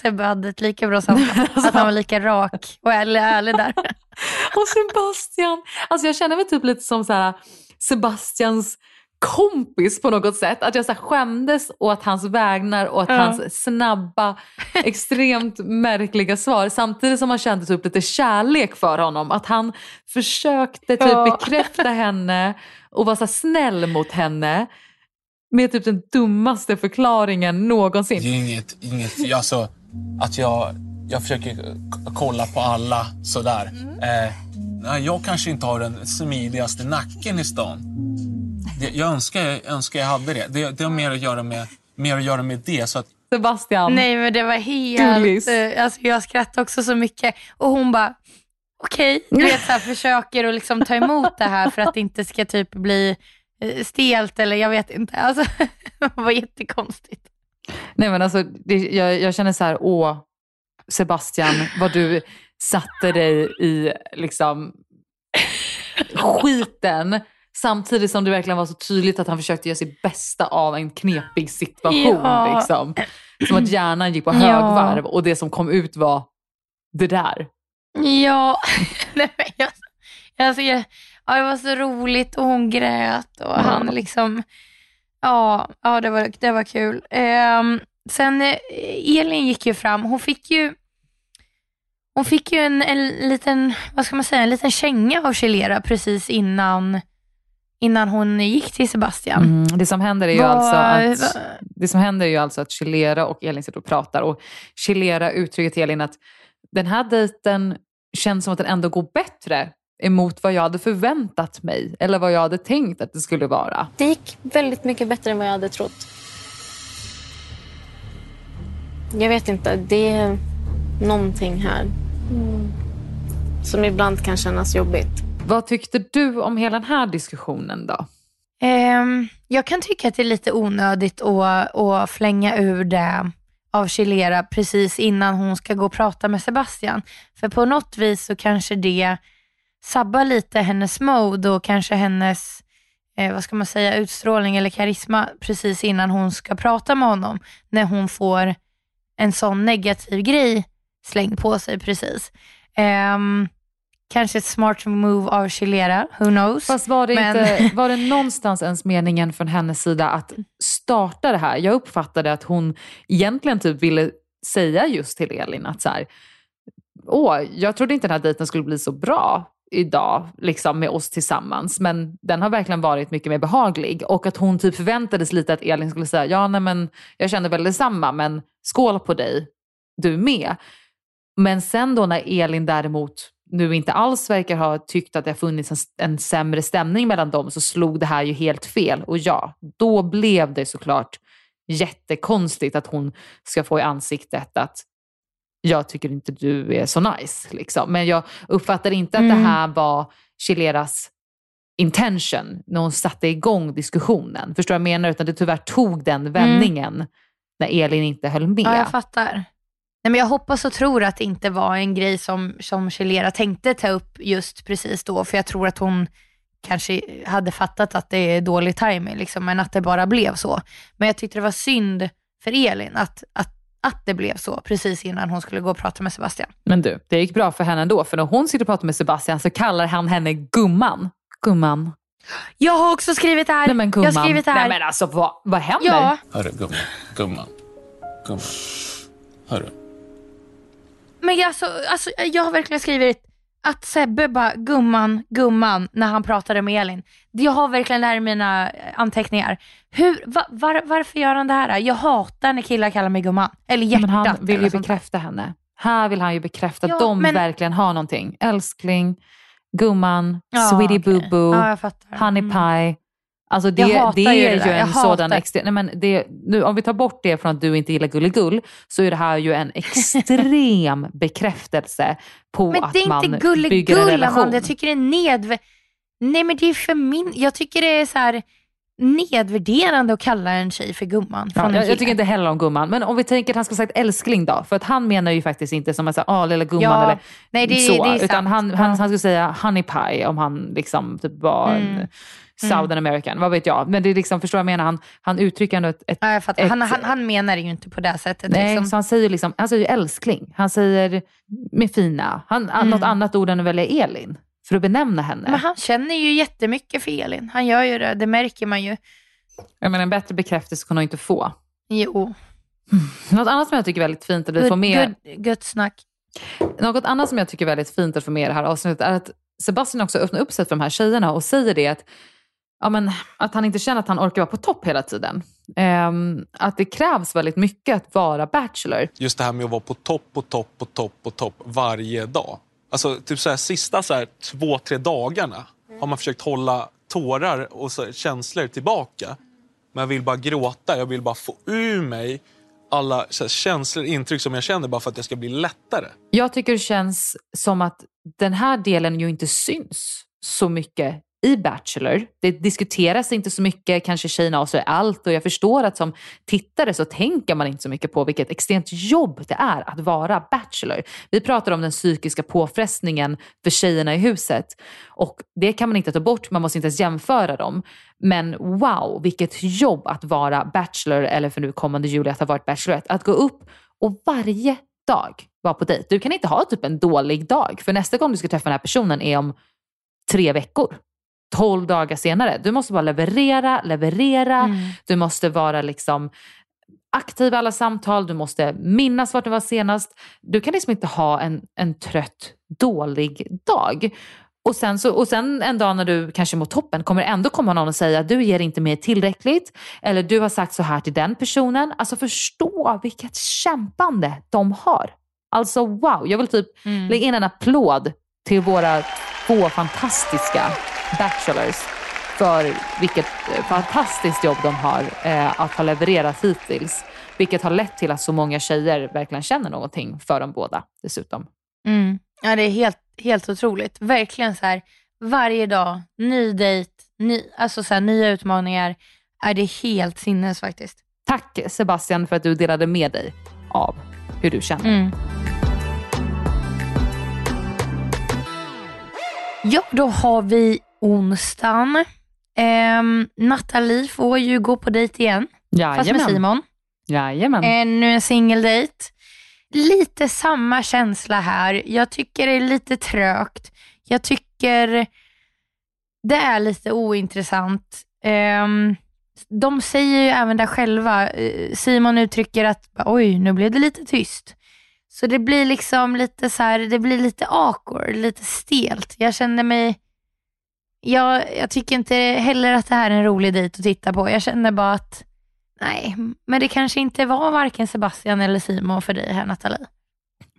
Sebbe hade ett lika bra samtal? att han var lika rak och ärlig, ärlig där? Och Sebastian, alltså jag känner mig typ lite som så här, Sebastians kompis på något sätt. Att jag så här skämdes åt hans vägnar och att Ja. hans snabba, extremt märkliga svar. Samtidigt som man kände typ lite kärlek för honom. Att han försökte typ Ja. bekräfta henne och vara så snäll mot henne. Med typ den dummaste förklaringen någonsin. Det är inget, inget alltså, att jag, jag försöker kolla på alla sådär. Eh, nej, jag kanske inte har den smidigaste nacken i stan. Det, jag önskar, jag önskar jag hade det. Det, det har mer att göra med, mer att göra med det. Så att, Sebastian. Nej men det var helt, eh, alltså jag skrattade också så mycket. Och hon bara, okej, du vet så här, försöker att liksom ta emot det här för att det inte ska typ bli eh, stelt eller jag vet inte. Alltså, det var jättekonstigt. Nej men alltså, det, jag, jag känner så här, åh Sebastian, vad du satte dig i liksom skiten. Samtidigt som det verkligen var så tydligt att han försökte göra sitt bästa av en knepig situation. Ja. Liksom. Som att hjärnan gick på Ja. högvarv och det som kom ut var det där. Ja, nej, men jag, alltså, jag, ja, det var så roligt och hon grät och han liksom, ja, ja det, var, det var kul. Ehm, sen eh, Elin gick ju fram, hon fick ju hon fick ju en, en liten, vad ska man säga, en liten känga av Chilera precis innan, innan hon gick till Sebastian. Mm, det som händer är ju Vad- alltså att, vad- det som händer är ju alltså att Chilera och Elin sitter och pratar och Chilera uttrycker till Elin att den här dejten känns som att den ändå går bättre emot vad jag hade förväntat mig eller vad jag hade tänkt att det skulle vara. Det gick väldigt mycket bättre än vad jag hade trott. Jag vet inte, det är någonting här som ibland kan kännas jobbigt. Vad tyckte du om hela den här diskussionen då? Ehm, jag kan tycka att det är lite onödigt att, att flänga ur det av Chilera precis innan hon ska gå och prata med Sebastian. För på något vis så kanske det sabbar lite hennes mode och kanske hennes eh, vad ska man säga, utstrålning eller karisma precis innan hon ska prata med honom. När hon får en sån negativ grej slängd på sig precis. Ehm, kanske ett smart move av Chilera, who knows. Fast var det, Men- inte, var det någonstans ens meningen från hennes sida att starta det här? Jag uppfattade att hon egentligen typ ville säga just till Elin att så här, åh, jag trodde inte den här dejten skulle bli så bra idag, liksom med oss tillsammans. Men den har verkligen varit mycket mer behaglig. Och att hon typ förväntades lite att Elin skulle säga, ja nej men jag känner väl detsamma, men skål på dig, du med. Men sen då när Elin däremot nu inte alls verkar ha tyckt att det har funnits en, en sämre stämning mellan dem så slog det här ju helt fel. Och ja, då blev det såklart jättekonstigt att hon ska få i ansiktet att jag tycker inte du är så nice. Liksom. Men jag uppfattar inte att det Mm. här var Chileras intention när hon satte igång diskussionen. Förstår du vad jag menar? Utan det tyvärr tog den vändningen när Elin inte höll med. Ja, jag fattar. Nej, men jag hoppas och tror att det inte var en grej som, som Chilera tänkte ta upp just precis då, för jag tror att hon kanske hade fattat att det är dålig timing, liksom, men att det bara blev så. Men jag tyckte det var synd för Elin att, att, att det blev så precis innan hon skulle gå och prata med Sebastian. Men du, det gick bra för henne ändå. För när hon sitter och pratar med Sebastian så kallar han henne gumman. Gumman. Jag har också skrivit det här. Nej men jag gumman. har skrivit det här. Nej men alltså vad, vad händer? ja, Hörru, gumman. Gumman. Gumman. Hörru. men jag, alltså, alltså, jag har verkligen skrivit att Sebbe bara gumman, gumman när han pratade med Elin. Jag har verkligen det här i mina eh, anteckningar. Hur, va, var, varför gör han det här? Jag hatar när killar kallar mig gumman. Eller hjärtat. Men han vill ju bekräfta henne. Här vill han ju bekräfta Ja, att de men- verkligen har någonting. Älskling, gumman, Ja, sweetie okej. boo boo, Ja, honey Mm. Alltså det, Jag det ju är det ju där. Jag en sådan extrem... Nej men det, nu, om vi tar bort det från att du inte gillar gulligull så är det här ju en extrem bekräftelse på Men att det är man inte bygger en gulligull relation. Amanda. Jag tycker det är nedv... Nej men det är för min... Jag tycker det är så här nedvärderande att kalla en tjej för gumman. Ja, jag, jag tycker inte heller om gumman. Men om vi tänker att han ska ha sagt älskling då? För att han menar ju faktiskt inte som att säga ah lilla gumman Ja, eller nej, det- så. det är utan sant. han, Ja. han, han skulle säga honey pie om han liksom typ var Mm. en Southern American. Vad vet jag. Men det är liksom, förstår jag menar? Han, han uttrycker ändå ett, ett Ja, jag fattar. ett- Han, han, han menar det ju inte på det sättet. Nej, liksom. så han säger liksom, han säger älskling. Han säger med fina. Han, Mm. Något annat ord än att välja Elin. För att benämna henne. Men han känner ju jättemycket för Elin. Han gör ju det, det märker man ju. Jag menar, en bättre bekräftelse kan hon inte få. Jo. Något annat som jag tycker är väldigt fint att vi får med good, gött snack. Något annat som jag tycker är väldigt fint att få med i det här avsnittet är att Sebastian också öppnar upp sig för de här tjejerna och säger det att, ja, men, att han inte känner att han orkar vara på topp hela tiden. Ehm, att det krävs väldigt mycket att vara bachelor. Just det här med att vara på topp, på topp, på topp, på topp varje dag. Alltså typ så här, sista så här, två, tre dagarna har man försökt hålla tårar och så här, känslor tillbaka. Men jag vill bara gråta, jag vill bara få ur mig alla så här, känslor, intryck som jag känner bara för att det ska bli lättare. Jag tycker det känns som att den här delen ju inte syns så mycket i Bachelor. Det diskuteras inte så mycket, kanske tjejerna avslöjar allt och jag förstår att som tittare så tänker man inte så mycket på vilket extremt jobb det är att vara Bachelor. Vi pratar om den psykiska påfrestningen för tjejerna i huset och det kan man inte ta bort, man måste inte ens jämföra dem. Men wow, vilket jobb att vara Bachelor eller för nu kommande Julia att ha varit Bachelorette. Att gå upp och varje dag vara på dejt. Du kan inte ha typ en dålig dag för nästa gång du ska träffa den här personen är om tre veckor. 12 dagar senare. Du måste bara leverera, leverera. Mm. Du måste vara liksom aktiv i alla samtal. Du måste minnas vart du var senast. Du kan liksom inte ha en, en trött, dålig dag. Och sen, så, och sen en dag när du kanske mår toppen kommer det ändå komma någon och säga att du ger inte mer tillräckligt. Eller du har sagt så här till den personen. Alltså förstå vilket kämpande de har. Alltså wow, jag vill typ mm. lägga in en applåd till våra två fantastiska bachelors för vilket eh, fantastiskt jobb de har eh, att ha levererat hittills. Vilket har lett till att så många tjejer verkligen känner någonting för dem båda dessutom. Mm. Ja, det är helt, helt otroligt. Verkligen så här, varje dag, ny dejt, ny, alltså så här, nya utmaningar. Är det helt sinnes faktiskt. Tack Sebastian för att du delade med dig av hur du känner. Mm. Ja, då har vi onsdagen. Eh, Nathalie får ju gå på dejt igen. Jajamän. Fast med Simon. Jajamän. Ännu en singeldejt. Lite samma känsla här. Jag tycker det är lite trögt. Jag tycker det är lite ointressant. Eh, de säger ju även där själva, eh, Simon uttrycker att oj, nu blev det lite tyst. Så det blir liksom lite så här, det blir lite awkward, lite stelt. Jag känner mig jag, jag tycker inte heller att det här är en rolig dejt att titta på. Jag känner bara att, nej, men det kanske inte var varken Sebastian eller Simon för dig här Nathalie.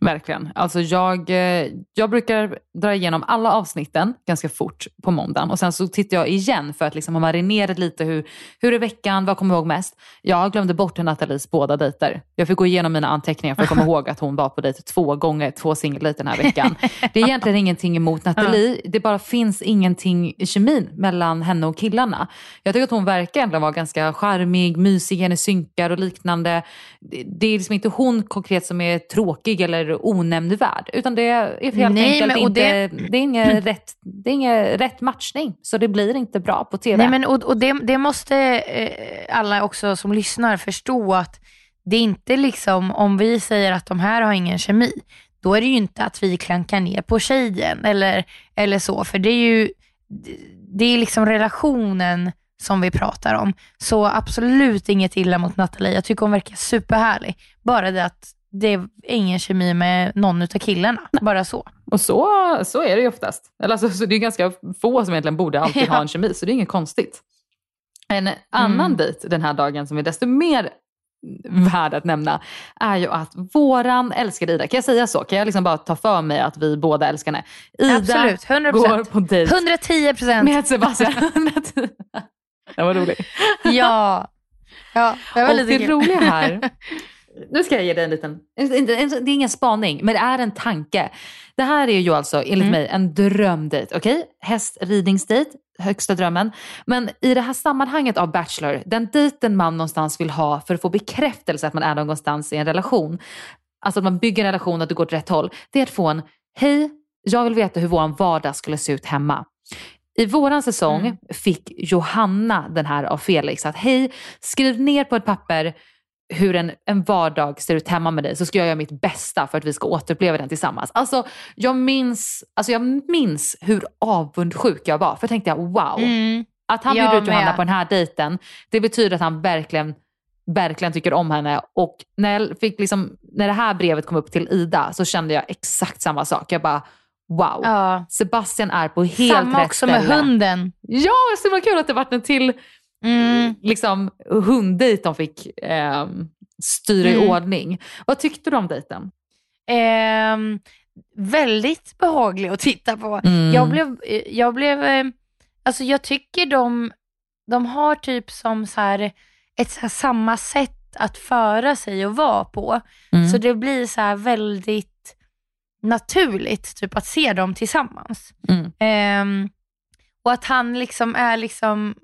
Verkligen. Alltså jag, eh, jag brukar dra igenom alla avsnitten ganska fort på måndagen och sen så tittar jag igen för att liksom ha marinerat lite hur, hur är veckan, vad kommer jag ihåg mest? Jag glömde bort Nathalies båda dejter. Jag fick gå igenom mina anteckningar för att komma ihåg att hon var på dejt två gånger, två singeldejter den här veckan. Det är egentligen ingenting emot Nathalie, det bara finns ingenting i kemin mellan henne och killarna. Jag tycker att hon verkar ändå vara ganska charmig, mysig, hennes synkar och liknande. Det är liksom inte hon konkret som är tråkig eller onämnvärd. Utan det är helt Nej, enkelt men, inte, det... det... är ingen rätt, det är ingen rätt matchning. Så det blir inte bra på TV. Nej, men, och, och det, det måste eh, alla också som lyssnar förstå att det är inte liksom, om vi säger att de här har ingen kemi, då är det ju inte att vi klankar ner på tjejen eller, eller så. För det är ju, det är liksom relationen som vi pratar om. Så absolut inget illa mot Nathalie. Jag tycker hon verkar superhärlig. Bara det att det är ingen kemi med någon av killarna. Nej. Bara så. Och så, så är det ju oftast. Eller alltså, så det är ganska få som egentligen borde alltid ja. ha en kemi, så det är inget konstigt. En annan mm. dejt den här dagen som är desto mer värd att nämna är ju att våran älskade Ida, kan jag säga så? Kan jag liksom bara ta för mig att vi båda älskar henne? Ida Absolut, 100%. går på dejt 110 procent. Med Sebastian. det var roligt. Ja. ja det var och lite det roliga här nu ska jag ge dig en liten, det är ingen spaning, men det är en tanke. Det här är ju alltså enligt mm. mig en drömdejt. Okej, okay? hästridningsdejt, högsta drömmen. Men i det här sammanhanget av Bachelor, den dejten man någonstans vill ha för att få bekräftelse att man är någonstans i en relation, alltså att man bygger en relation och att det går åt rätt håll, det är att få en, hej, jag vill veta hur vår vardag skulle se ut hemma. I våran säsong mm. fick Johanna den här av Felix att hej, skriv ner på ett papper hur en, en vardag ser ut hemma med dig så ska jag göra mitt bästa för att vi ska återuppleva den tillsammans. Alltså jag minns, alltså, jag minns hur avundsjuk jag var. För jag tänkte jag, wow. Mm. Att han bjuder ut Johanna på den här dejten, det betyder att han verkligen verkligen tycker om henne. Och när, jag fick liksom, när det här brevet kom upp till Ida så kände jag exakt samma sak. Jag bara, wow. Ja. Sebastian är på helt samma rätt också med hunden. Ja, så var kul att det vart en till mm. liksom, hunddejt de fick eh, styra mm. i ordning. Vad tyckte du om dejten? Eh, väldigt behaglig att titta på. Mm. Jag blev, jag blev, eh, alltså jag tycker de, de har typ som så här, ett så här samma sätt att föra sig och vara på. Mm. Så det blir så väldigt naturligt typ att se dem tillsammans. Mm. Ehm, och att han liksom är liksom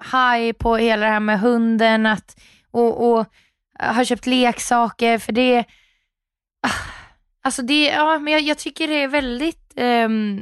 high på hela det här med hunden att, och, och har köpt leksaker för det ah, Alltså det, ja, men jag, jag tycker det är väldigt ehm,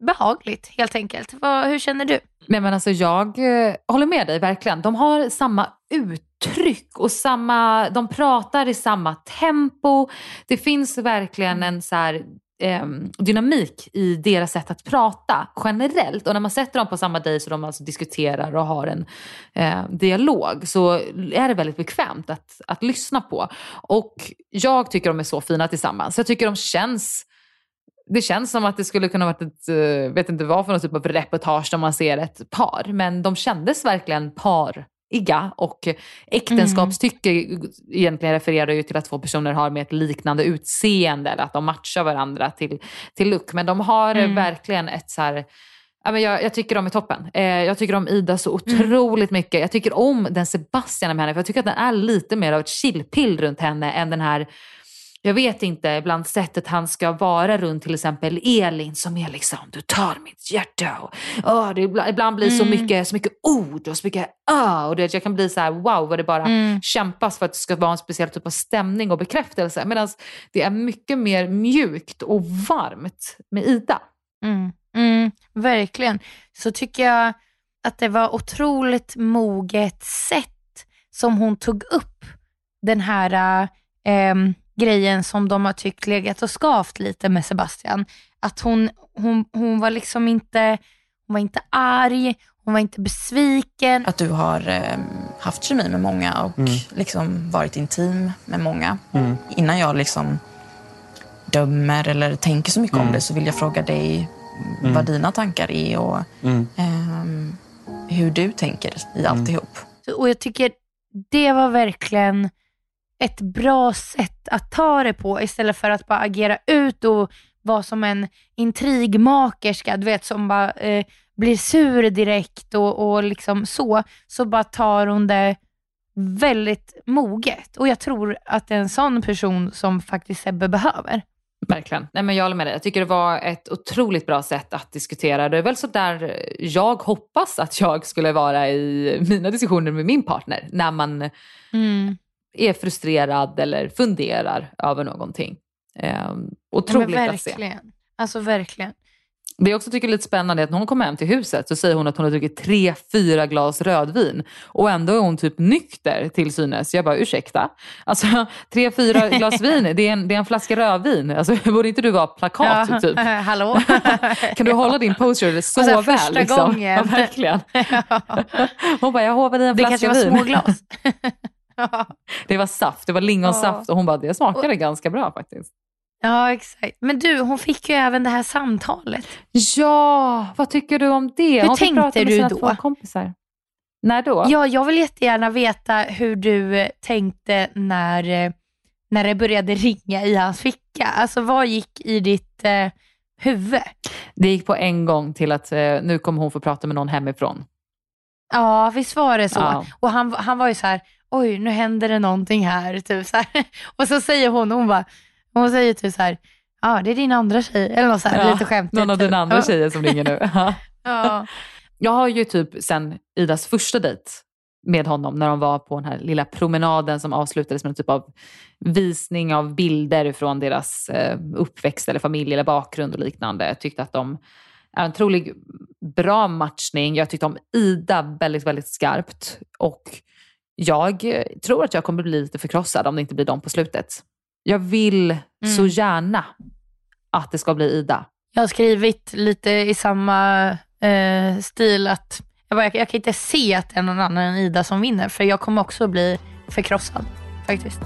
behagligt helt enkelt. Vad, hur känner du? Nej men alltså jag eh, håller med dig verkligen. De har samma uttryck och samma, de pratar i samma tempo. Det finns verkligen en så här, eh, dynamik i deras sätt att prata generellt. Och när man sätter dem på samma dejt så de alltså diskuterar och har en eh, dialog så är det väldigt bekvämt att, att lyssna på. Och jag tycker de är så fina tillsammans. Jag tycker de känns det känns som att det skulle kunna varit ett, eh, vet inte vad för någon typ av reportage där man ser ett par. Men de kändes verkligen par pariga och äktenskapstycke mm. egentligen refererar ju till att två personer har med ett liknande utseende eller att de matchar varandra till, till look. Men de har mm. verkligen ett så här jag, jag tycker de är toppen. Eh, jag tycker om Ida så mm. otroligt mm. mycket. Jag tycker om den Sebastian med henne, för jag tycker att den är lite mer av ett chillpill runt henne än den här jag vet inte, ibland sättet han ska vara runt till exempel Elin som är liksom, du tar mitt hjärta. Och, oh, det ibland blir mm. så, mycket, så mycket ord och så mycket ah, och det, jag kan bli så här wow vad det bara mm. kämpas för att det ska vara en speciell typ av stämning och bekräftelse. Medan det är mycket mer mjukt och varmt med Ida. Mm. Mm, verkligen. Så tycker jag att det var otroligt moget sätt som hon tog upp den här äh, grejen som de har tyckt legat och skavt lite med Sebastian. Att hon, hon, hon var liksom inte, hon var inte arg, hon var inte besviken. Att du har eh, haft kemi med många och mm. liksom varit intim med många. Mm. Innan jag liksom dömer eller tänker så mycket mm. om det så vill jag fråga dig vad mm. dina tankar är och eh, hur du tänker i mm. alltihop. Och jag tycker det var verkligen ett bra sätt att ta det på istället för att bara agera ut och vara som en intrigmakerska, du vet som bara eh, blir sur direkt och, och liksom så, så bara tar hon det väldigt moget. Och jag tror att det är en sån person som faktiskt Sebbe behöver. Verkligen. Nej, men jag håller med dig. Jag tycker det var ett otroligt bra sätt att diskutera. Det är väl så där jag hoppas att jag skulle vara i mina diskussioner med min partner. När man mm är frustrerad eller funderar över någonting. Eh, otroligt ja, att se. Alltså verkligen. Det jag också tycker är lite spännande är att när hon kommer hem till huset så säger hon att hon har druckit tre, fyra glas rödvin och ändå är hon typ nykter till synes. Jag bara ursäkta? Alltså tre, fyra glas vin, det är en, det är en flaska rödvin. Alltså, borde inte du vara plakat ja, typ? Hallå? kan du hålla din poster så, så väl? Första liksom? gången. Ja, verkligen. Hon bara, jag hovar i en flaska vin. Det kanske var små glas. det var saft, det var lingonsaft och hon bara, det smakade och, ganska bra faktiskt. Ja, exakt. Men du, hon fick ju även det här samtalet. Ja, vad tycker du om det? Hur hon tänkte med du då? Kompisar. När då? Ja, jag vill jättegärna veta hur du eh, tänkte när, eh, när det började ringa i hans ficka. Alltså vad gick i ditt eh, huvud? Det gick på en gång till att eh, nu kommer hon få prata med någon hemifrån. Ja, visst var det så. Ja. Och han, han var ju så här, oj nu händer det någonting här. Typ så här. Och så säger hon, hon bara, hon säger typ så här, ja det är din andra tjej. Eller något så här, ja, lite skämtigt. Någon av typ. dina andra tjejer som ringer nu. ja. Jag har ju typ sen Idas första dejt med honom när de var på den här lilla promenaden som avslutades med en typ av visning av bilder från deras eh, uppväxt eller familj eller bakgrund och liknande. Jag tyckte att de är en otroligt bra matchning. Jag tyckte om Ida väldigt, väldigt skarpt och jag tror att jag kommer bli lite förkrossad om det inte blir dem på slutet. Jag vill mm. så gärna att det ska bli Ida. Jag har skrivit lite i samma eh, stil att jag, bara, jag, jag, kan inte se att det är någon annan än Ida som vinner för jag kommer också bli förkrossad faktiskt.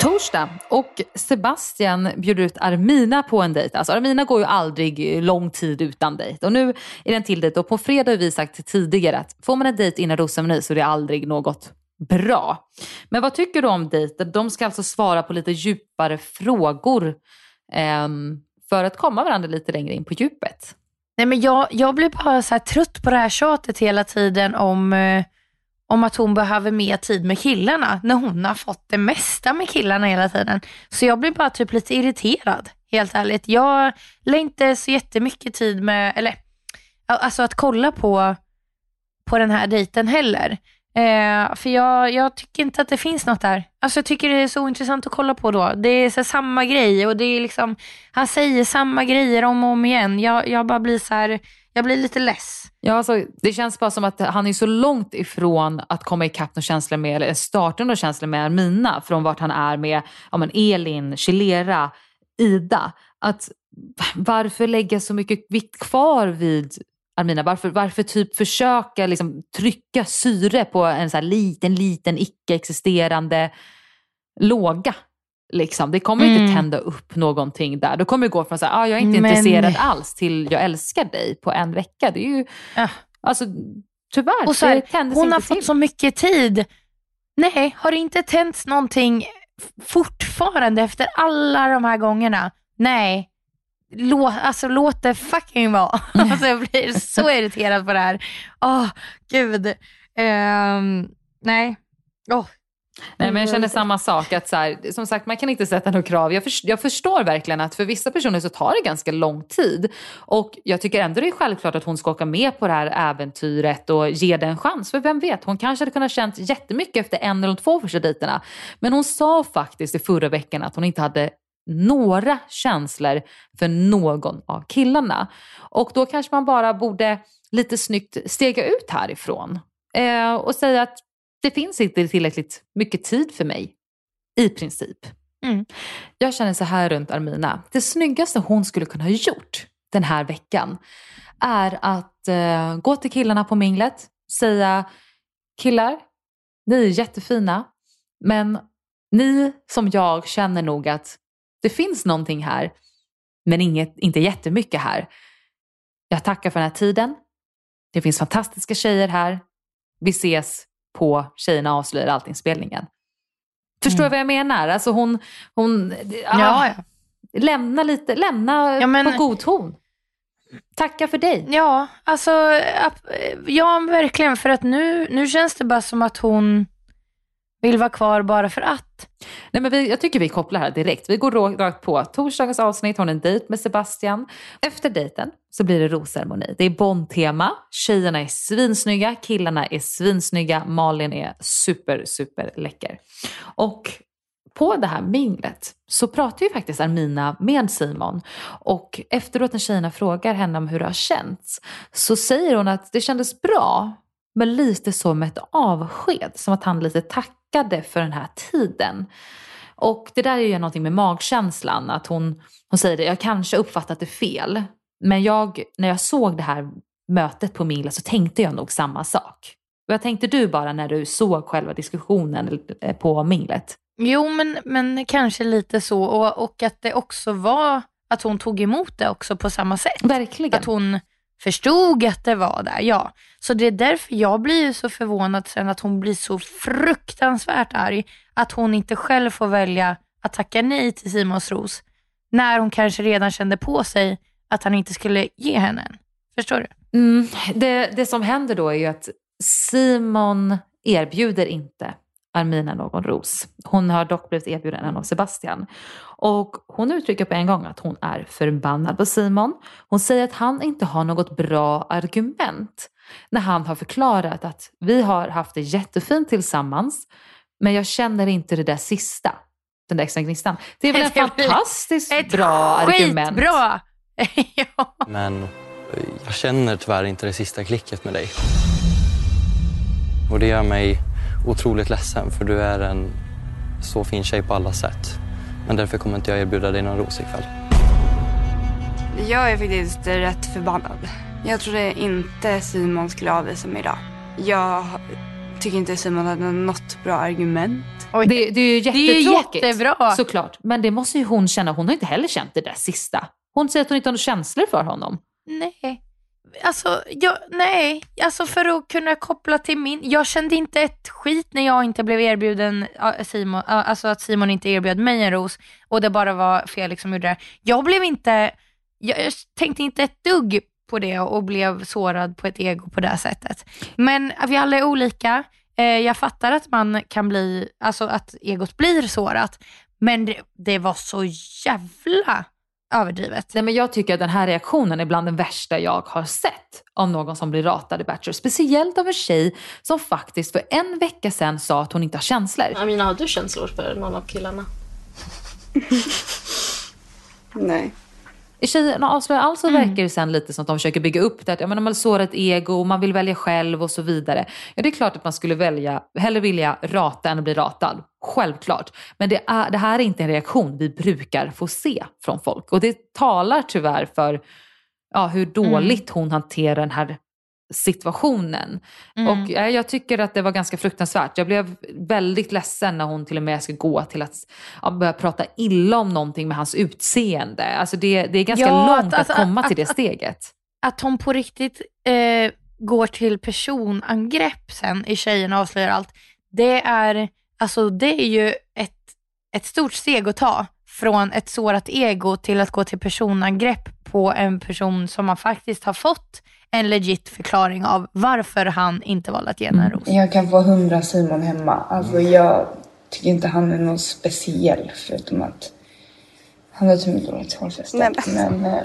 Torsdag och Sebastian bjuder ut Armina på en dejt. Alltså Armina går ju aldrig lång tid utan dejt och nu är det en till dejt och på fredag har vi sagt tidigare att får man en dejt innan rosceremoni så är det aldrig något bra. Men vad tycker du om dejten? De ska alltså svara på lite djupare frågor eh, för att komma varandra lite längre in på djupet. Nej men jag, jag blir bara så trött på det här tjatet hela tiden om, eh, om att hon behöver mer tid med killarna när hon har fått det mesta med killarna hela tiden. Så jag blir bara typ lite irriterad, helt ärligt. Jag lär inte så jättemycket tid med, eller alltså att kolla på, på den här dejten heller. Eh, för jag, jag tycker inte att det finns något där. Alltså jag tycker det är så intressant att kolla på då. Det är så samma grej och det är liksom, han säger samma grejer om och om igen. Jag, jag bara blir så här, jag blir lite less. Ja, alltså, det känns bara som att han är så långt ifrån att komma ikapp några känslor med, eller starta några känslor med Armina från vart han är med ja, men Elin, Chilera, Ida. Att varför lägga så mycket vikt kvar vid Armina? Varför, varför typ försöka liksom trycka syre på en så här liten, liten icke-existerande låga? Liksom. Det kommer mm. inte tända upp någonting där. Då kommer det gå från att ah, jag är inte Men... intresserad alls till jag älskar dig på en vecka. Det är ju, ja. alltså, tyvärr, och så här, Hon har till. fått så mycket tid. Nej, har det inte tänts någonting fortfarande efter alla de här gångerna? Nej, Låt, alltså, låt det fucking vara. alltså, jag blir så irriterad på det här. Åh, oh, gud. Um, nej. Oh, Nej, men jag känner samma sak. Att så här, som sagt, man kan inte sätta några krav. Jag, för, jag, förstår verkligen att för vissa personer så tar det ganska lång tid. Och jag tycker ändå det är självklart att hon ska åka med på det här äventyret och ge det en chans. För vem vet, hon kanske hade kunnat känt jättemycket efter en eller två första dejterna. Men hon sa faktiskt i förra veckan att hon inte hade några känslor för någon av killarna. Och då kanske man bara borde lite snyggt stega ut härifrån. Eh, och säga att det finns inte tillräckligt mycket tid för mig. I princip. Mm. Jag känner så här runt Armina. Det snyggaste hon skulle kunna ha gjort den här veckan är att eh, gå till killarna på minglet. Säga killar, ni är jättefina. Men ni som jag känner nog att det finns någonting här. Men inget, inte jättemycket här. Jag tackar för den här tiden. Det finns fantastiska tjejer här. Vi ses på Tjejerna avslöjar allting-spelningen. Förstår du mm. vad jag menar? Alltså hon, hon ja, ja. lämna lite, lämna ja, men, på god ton. Tacka för dig. Ja, alltså ja verkligen för att nu, nu känns det bara som att hon vill vara kvar bara för att. Nej, men vi, jag tycker vi kopplar här direkt. Vi går rakt på. Torsdagens avsnitt, hon har en dejt med Sebastian. Efter dejten så blir det rosceremoni. Det är Bond-tema. Tjejerna är svinsnygga, killarna är svinsnygga, Malin är super, super läcker. Och på det här minglet så pratar ju faktiskt Armina med Simon och efteråt när tjejerna frågar henne om hur det har känts så säger hon att det kändes bra men lite som ett avsked, som att han lite tackade för den här tiden. Och det där är ju någonting med magkänslan, att hon, hon säger det, jag kanske uppfattat det fel, men jag, när jag såg det här mötet på Mingla så tänkte jag nog samma sak. Vad tänkte du bara när du såg själva diskussionen eh, på minglet? Jo, men, men kanske lite så och, och att det också var att hon tog emot det också på samma sätt. Verkligen. Att hon förstod att det var där, ja. Så det är därför jag blir så förvånad sen att hon blir så fruktansvärt arg att hon inte själv får välja att tacka nej till Simons ros när hon kanske redan kände på sig att han inte skulle ge henne en. Förstår du? Mm, det, det som händer då är ju att Simon erbjuder inte Armina någon ros. Hon har dock blivit erbjuden en av Sebastian. Och hon uttrycker på en gång att hon är förbannad på Simon. Hon säger att han inte har något bra argument när han har förklarat att vi har haft det jättefint tillsammans men jag känner inte det där sista. Den där extra gnistan. Det är väl en fantastiskt ett bra argument. Skitbra! ja. Men jag känner tyvärr inte det sista klicket med dig. Och det gör mig otroligt ledsen för du är en så fin tjej på alla sätt. Men därför kommer inte jag erbjuda dig någon ros ikväll. Jag är faktiskt rätt förbannad. Jag trodde inte Simon skulle avvisa mig idag. Jag tycker inte Simon hade något bra argument. Oj, det, det är ju jättetråkigt. Det är jättebra. Såklart. Men det måste ju hon känna. Hon har inte heller känt det där sista. Hon säger att hon inte har några känslor för honom. Nej. Alltså, jag, nej. Alltså för att kunna koppla till min... Jag kände inte ett skit när jag inte blev erbjuden Simon, alltså att Simon inte erbjöd mig en ros och det bara var Felix liksom som gjorde det. Jag blev inte... Jag tänkte inte ett dugg på det och blev sårad på ett ego på det sättet. Men vi alla är olika. Eh, jag fattar att man kan bli, alltså att egot blir sårat, men det, det var så jävla överdrivet. Nej, men jag tycker att den här reaktionen är bland den värsta jag har sett av någon som blir ratad i Bachelor. Speciellt av en tjej som faktiskt för en vecka sedan sa att hon inte har känslor. Amina, har du känslor för någon av killarna? Nej. I Tjejerna avslöjar allt så verkar det sen lite som att de försöker bygga upp det. Att, ja, men man sårar ett ego, man vill välja själv och så vidare. Ja, det är klart att man skulle välja, hellre vilja rata än att bli ratad. Självklart. Men det, är, det här är inte en reaktion vi brukar få se från folk. Och det talar tyvärr för ja, hur dåligt hon hanterar den här situationen. Mm. Och ja, jag tycker att det var ganska fruktansvärt. Jag blev väldigt ledsen när hon till och med ska gå till att ja, börja prata illa om någonting med hans utseende. Alltså det, det är ganska Ja, långt att- att, komma att- till det att- steget. Att hon på riktigt eh, går till personangrepp sen i Tjejerna avslöjar allt, det är, alltså, det är ju ett, ett stort steg att ta från ett sårat ego till att gå till personangrepp på en person som man faktiskt har fått en legit förklaring av varför han inte valde att ge henne en ros. Jag kan få hundra Simon hemma. Alltså jag tycker inte han är någon speciell förutom att han har typ dåligt hårfäste. Men eh,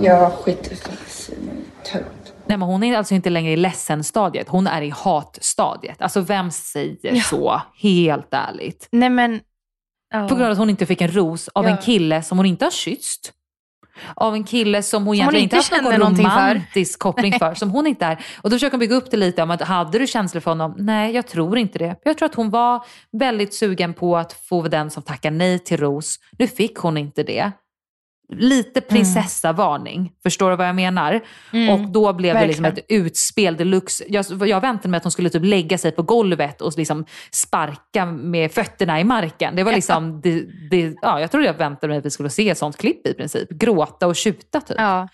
jag skiter för Simon tönt. Nej, men hon är alltså inte längre i ledsen-stadiet, hon är i hatstadiet. Alltså vem säger Ja. så? Helt ärligt. Nej men, ja. På grund av att hon inte fick en ros av Ja. en kille som hon inte har kysst. Av en kille som hon Som hon egentligen inte inte haft någon någonting för. romantisk koppling för. Som hon inte är. Och då försöker hon bygga upp det lite om att hade du känslor för honom? Nej, jag tror inte det. Jag tror att hon var väldigt sugen på att få den som tackar nej till ros. Nu fick hon inte det. Lite prinsessa-varning, förstår du vad jag menar? Mm, Och då blev det liksom verkligen. ett utspel deluxe. Jag, jag väntade mig att hon skulle typ lägga sig på golvet och liksom sparka med fötterna i marken. Det var liksom, det, det, ja, jag trodde jag väntade mig att vi skulle se ett sånt klipp i princip. Gråta och tjuta typ. Ja.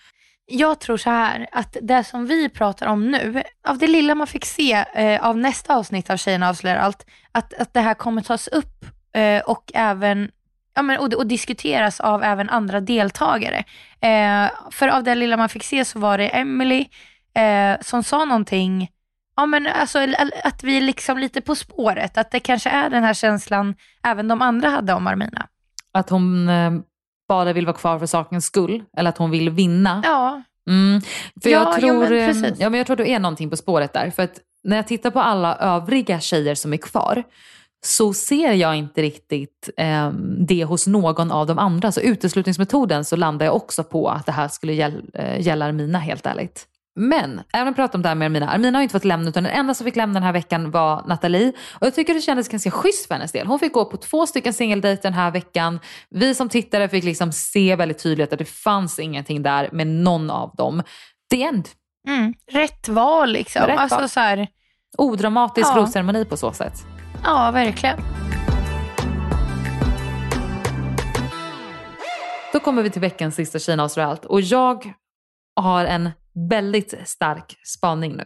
Jag tror så här, att det som vi pratar om nu, av det lilla man fick se eh, av nästa avsnitt av Tjejerna avslöjar allt, att, att det här kommer tas upp eh, och även Ja, men, och, och diskuteras av även andra deltagare. Eh, för av det lilla man fick se så var det Emily eh, som sa någonting, ja, men, alltså, att vi är liksom lite på spåret, att det kanske är den här känslan även de andra hade om Armina. Att hon eh, bara vill vara kvar för sakens skull. Eller att hon vill vinna. Ja, Mm, för Ja, jag, ja, tror, men eh, ja, men jag tror det är någonting på spåret där. För att när jag tittar på alla övriga tjejer som är kvar så ser jag inte riktigt eh, det hos någon av de andra. Så uteslutningsmetoden så landar jag också på att det här skulle gäll, eh, gälla Armina helt ärligt. Men, även om vi pratar om det här med Armina. Armina har inte fått lämna utan den enda som fick lämna den här veckan var Nathalie. Och jag tycker det kändes ganska schysst för hennes del. Hon fick gå på två stycken singeldejter den här veckan. Vi som tittare fick liksom se väldigt tydligt att det fanns ingenting där med någon av dem. The end. mm, rätt val liksom. Rätt alltså, val. Så här, Odramatisk Ja. rosceremoni på så sätt. Ja, verkligen. Då kommer vi till veckans sista Kina avslöjar allt. Och jag har en väldigt stark spaning nu.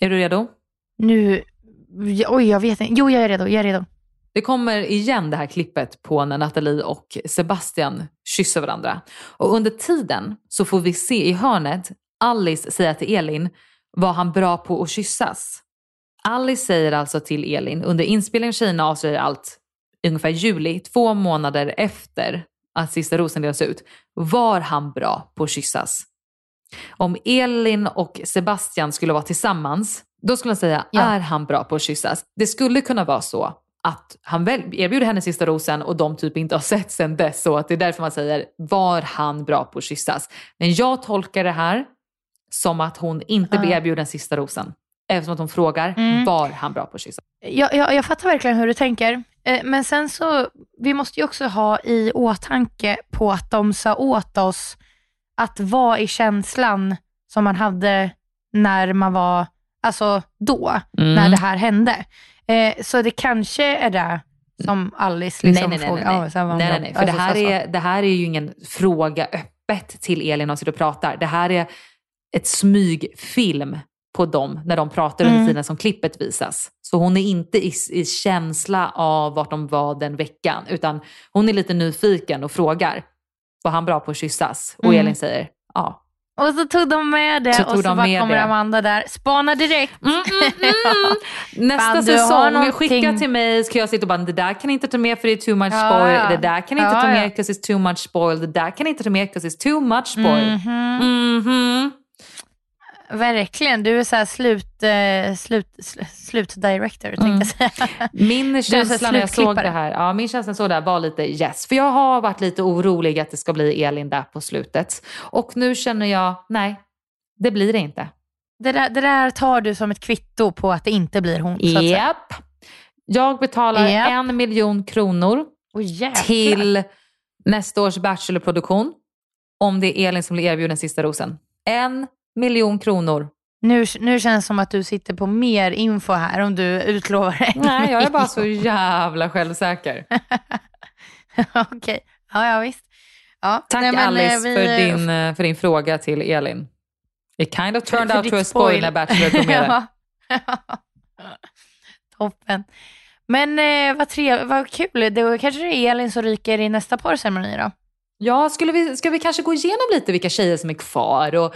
Är du redo? Nu, oj jag vet inte. Jo, jag är redo. Jag är redo. Det kommer igen det här klippet på när Nathalie och Sebastian kysser varandra. Och under tiden så får vi se i hörnet Alice säga till Elin, var han bra på att kyssas? Alice säger alltså till Elin under inspelningen av Kina avslöjar allt ungefär juli, två månader efter att sista rosen delas ut, var han bra på att kyssas? Om Elin och Sebastian skulle vara tillsammans, då skulle jag säga, Ja. är han bra på att kyssas? Det skulle kunna vara så att han väl erbjuder henne sista rosen och de typ inte har sett sen dess. Så att det är därför man säger, var han bra på att kyssas? Men jag tolkar det här som att hon inte blir erbjuden sista rosen. Eftersom att hon frågar, Mm. var han bra på att kyssa? Jag, jag, jag fattar verkligen hur du tänker. Eh, Men sen så, vi måste ju också ha i åtanke på att de sa åt oss att vara i känslan som man hade när man var, alltså då, Mm. när det här hände. Eh, Så det kanske är det som Alice liksom nej, nej, nej, frågar. nej, nej. här hon nej, bra. nej, nej. För Alltså, det, här så- så. är, det här är ju ingen fråga öppet till Elin när de sitter och pratar. Det här är ett smygfilm på dem när de pratar under Mm. tiden som klippet visas. Så hon är inte i, i känsla av vart de var den veckan, utan hon är lite nyfiken och frågar, var han bra på att kyssas? Och Mm. Elin säger, ja. Och så tog de med det Så och så de bara kommer det. Amanda där. Spana direkt. Mm, Nästa Fan, du har säsong, någonting- skicka till mig ska jag sitta och bara det där kan inte ta med för det är too much Ja, spoil. ja. Det där kan inte Ja, ta ja. med because it's too much spoil. Det där kan inte ta med because it's too much spoil. Mhm. Mhm. Verkligen, du är så här slut, eh, slut, sl- slutdirector tänkte Mm. jag säga. Min känsla när jag såg det här, ja, min känsla så där var lite yes. För jag har varit lite orolig att det ska bli Elin där på slutet. Och nu känner jag, nej, det blir det inte. Det där, det där tar du som ett kvitto på att det inte blir hon. Japp. Jag betalar Japp. en miljon kronor jäklar. till nästa års Bachelor-produktion om det är Elin som blir erbjuden sista rosen. En miljon kronor. Nu, nu känns det som att du sitter på mer info här om du utlovar en Nej, jag är bara så jävla självsäker. Okej, ja, ja visst. Ja. Tack nej, eh, Alice vi- för, din, eh, för din fråga till Elin. It kind of turned för out to a spoil när Bachelor tog med det. Toppen. Men eh, vad, tre, vad kul, då kanske det är Elin som ryker i nästa parceremoni då? Ja, skulle vi, ska vi kanske gå igenom lite vilka tjejer som är kvar och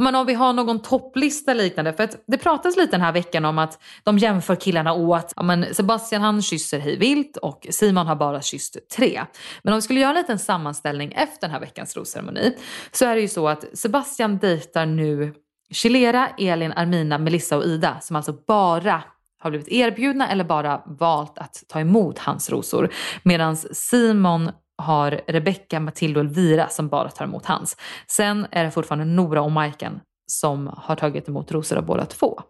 men om vi har någon topplista liknande. För att det pratas lite den här veckan om att de jämför killarna åt. Ja, men Sebastian han kysser hej vilt och Simon har bara kysst tre. Men om vi skulle göra en liten sammanställning efter den här veckans rosceremoni så är det ju så att Sebastian dejtar nu Chilera, Elin, Armina, Melissa och Ida som alltså bara har blivit erbjudna eller bara valt att ta emot hans rosor. Medan Simon har Rebecca, Matilda och Elvira som bara tar emot hans. Sen är det fortfarande Nora och Majken som har tagit emot rosor av båda två.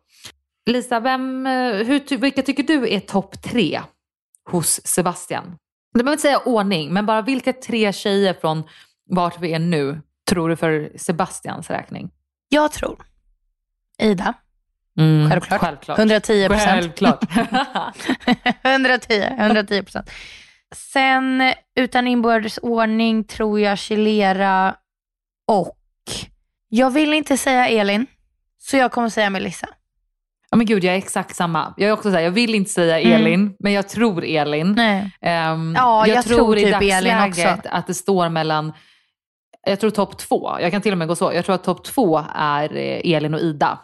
Lisa, vem, eh, hur, vilka tycker du är topp tre hos Sebastian? Du behöver inte säga ordning, men bara vilka tre tjejer från vart vi är nu tror du för Sebastians räkning? Jag tror Ida, Mm, självklart. självklart. 110 procent. Självklart. 110, 110 procent. Sen utan inbördes ordning tror jag Chilera och jag vill inte säga Elin, så jag kommer säga Melissa. Ja men gud jag är exakt samma. Jag är också så här, jag vill inte säga Mm. Elin, men jag tror Elin. Nej. Ehm, Ja, jag tror i typ Elin dagsläget också. att det står mellan, jag tror topp två, jag kan till och med gå så, jag tror att topp två är eh, Elin och Ida.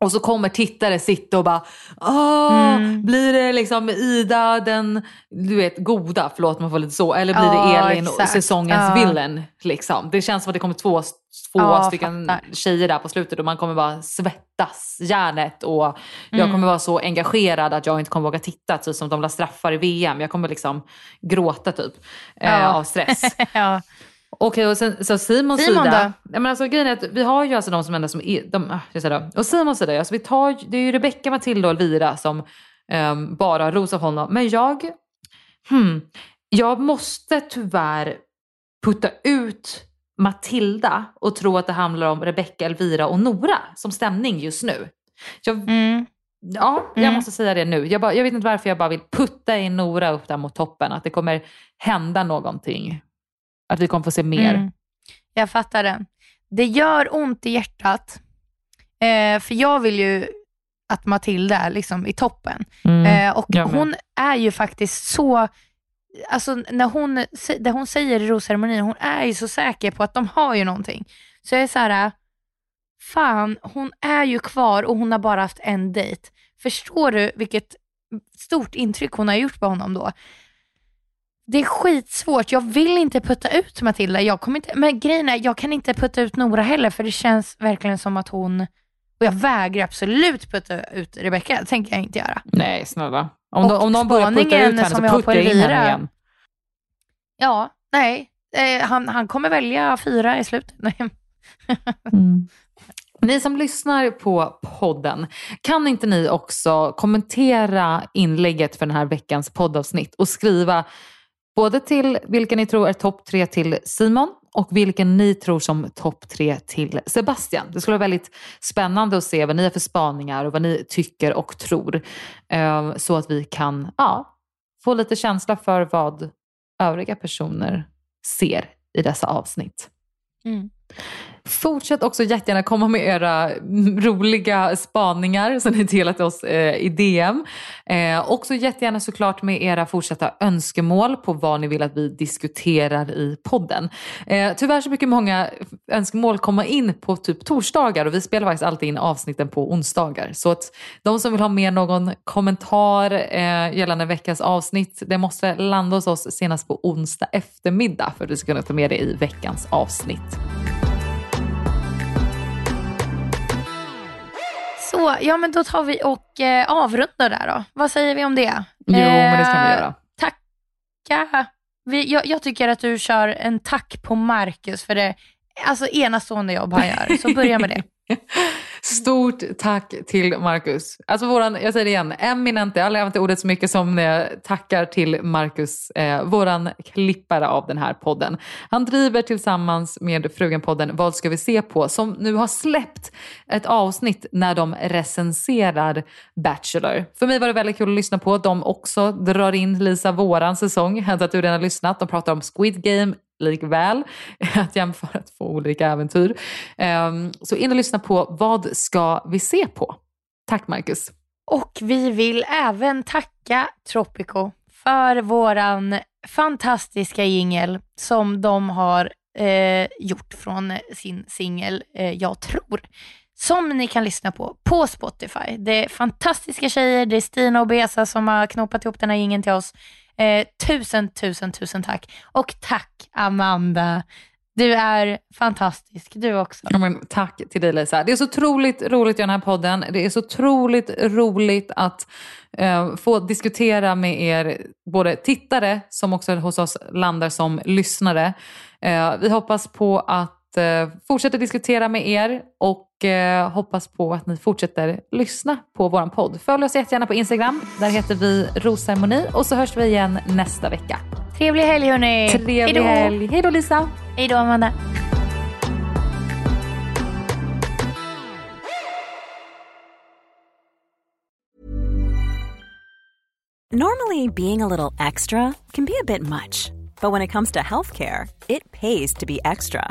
Och så kommer tittare sitta och bara, Åh, Mm. blir det liksom Ida den, du vet, goda, förlåt man får lite så, eller blir det Ja, Elin exakt. säsongens Ja. villain? Liksom. Det känns som att det kommer två, två Ja, stycken fattar. tjejer där på slutet och man kommer bara svettas järnet och jag Mm. kommer vara så engagerad att jag inte kommer våga titta, typ som de la straffar i VM. Jag kommer liksom gråta typ eh, av stress. ja. Okej, och sen, så Simons Simon sida. Ja, men alltså, grejen är att vi har ju alltså de som ändå som är, de, ah, jag säger då. Och Simons sida, alltså, vi tar, det är ju Rebecca, Matilda och Elvira som ehm, bara har rosat honom. Men jag, hmm, jag måste tyvärr putta ut Matilda och tro att det handlar om Rebecca, Elvira och Nora som stämning just nu. Jag, Mm. Ja, jag Mm. måste säga det nu. Jag, bara, jag vet inte varför jag bara vill putta in Nora upp där mot toppen. Att det kommer hända någonting. Att vi kommer få se mer. Mm. Jag fattar den. Det gör ont i hjärtat. Eh, för jag vill ju att Matilda är liksom i toppen. Mm. Eh, och hon är ju faktiskt så, alltså när hon, det hon säger i rosceremonin, hon är ju så säker på att de har ju någonting. Så jag är så här, fan hon är ju kvar och hon har bara haft en dejt. Förstår du vilket stort intryck hon har gjort på honom då? Det är skitsvårt. Jag vill inte putta ut Matilda. Jag kommer inte, men grejen är, jag kan inte putta ut Nora heller för det känns verkligen som att hon, och jag vägrar absolut putta ut Rebecca. Det tänker jag inte göra. Nej, snälla. Om, Och de, om någon börjar putta ut henne som så puttar jag in henne igen. Ja, nej. Eh, han, han kommer välja fyra i slutet. Nej. Ni som lyssnar på podden, kan inte ni också kommentera inlägget för den här veckans poddavsnitt och skriva både till vilken ni tror är topp tre till Simon och vilken ni tror som topp tre till Sebastian. Det skulle vara väldigt spännande att se vad ni har för spaningar och vad ni tycker och tror. Eh, så att vi kan ja, få lite känsla för vad övriga personer ser i dessa avsnitt. Mm. Fortsätt också jättegärna komma med era roliga spaningar som ni delat oss eh, i DM. Eh, också jättegärna såklart med era fortsatta önskemål på vad ni vill att vi diskuterar i podden. Eh, tyvärr så brukar många önskemål komma in på typ torsdagar och vi spelar faktiskt alltid in avsnitten på onsdagar. Så att de som vill ha med någon kommentar eh, gällande veckans avsnitt, det måste landa hos oss senast på onsdag eftermiddag för att vi ska kunna ta med det i veckans avsnitt. Så, ja men då tar vi och eh, avrundar där då. Vad säger vi om det? Jo, men det ska vi göra. Tacka. Vi, jag, jag tycker att du kör en tack på Marcus för det alltså, enastående jobb han gör. Så börja med det. Stort tack till Marcus. Alltså våran, jag säger det igen, eminente, jag har aldrig använt ordet så mycket som när jag tackar till Marcus, eh, våran klippare av den här podden. Han driver tillsammans med Frugan-podden Vad ska vi se på? som nu har släppt ett avsnitt när de recenserar Bachelor. För mig var det väldigt kul att lyssna på. De också drar in Lisa våran säsong, hänt att du redan har lyssnat. De pratar om Squid Game, likväl. Att jämföra två olika äventyr. Ehm, så in och lyssna på Vad ska vi se på? Tack Marcus. Och vi vill även tacka Tropico för våran fantastiska jingel som de har eh, gjort från sin singel eh, Jag tror. Som ni kan lyssna på på Spotify. Det är fantastiska tjejer, det är Stina och Besa som har knoppat ihop den här jingeln till oss. Eh, tusen, tusen, tusen tack. Och tack Amanda. Du är fantastisk, du också. Ja, men, tack till dig Lisa. Det är så otroligt roligt att göra den här podden. Det är så otroligt roligt att eh, få diskutera med er, både tittare som också hos oss landar som lyssnare. Eh, vi hoppas på att eh, fortsätta diskutera med er och eh, hoppas på att ni fortsätter lyssna på vår podd. Följ oss jättegärna på Instagram. Där heter vi Rosceremoni och så hörs vi igen nästa vecka. Trevlig helg hörni. Trevlig Hejdå. helg. Hej då Lisa. Hej då Amanda. Normally, being a little extra can be a bit much, but when it comes to healthcare, it pays to be extra.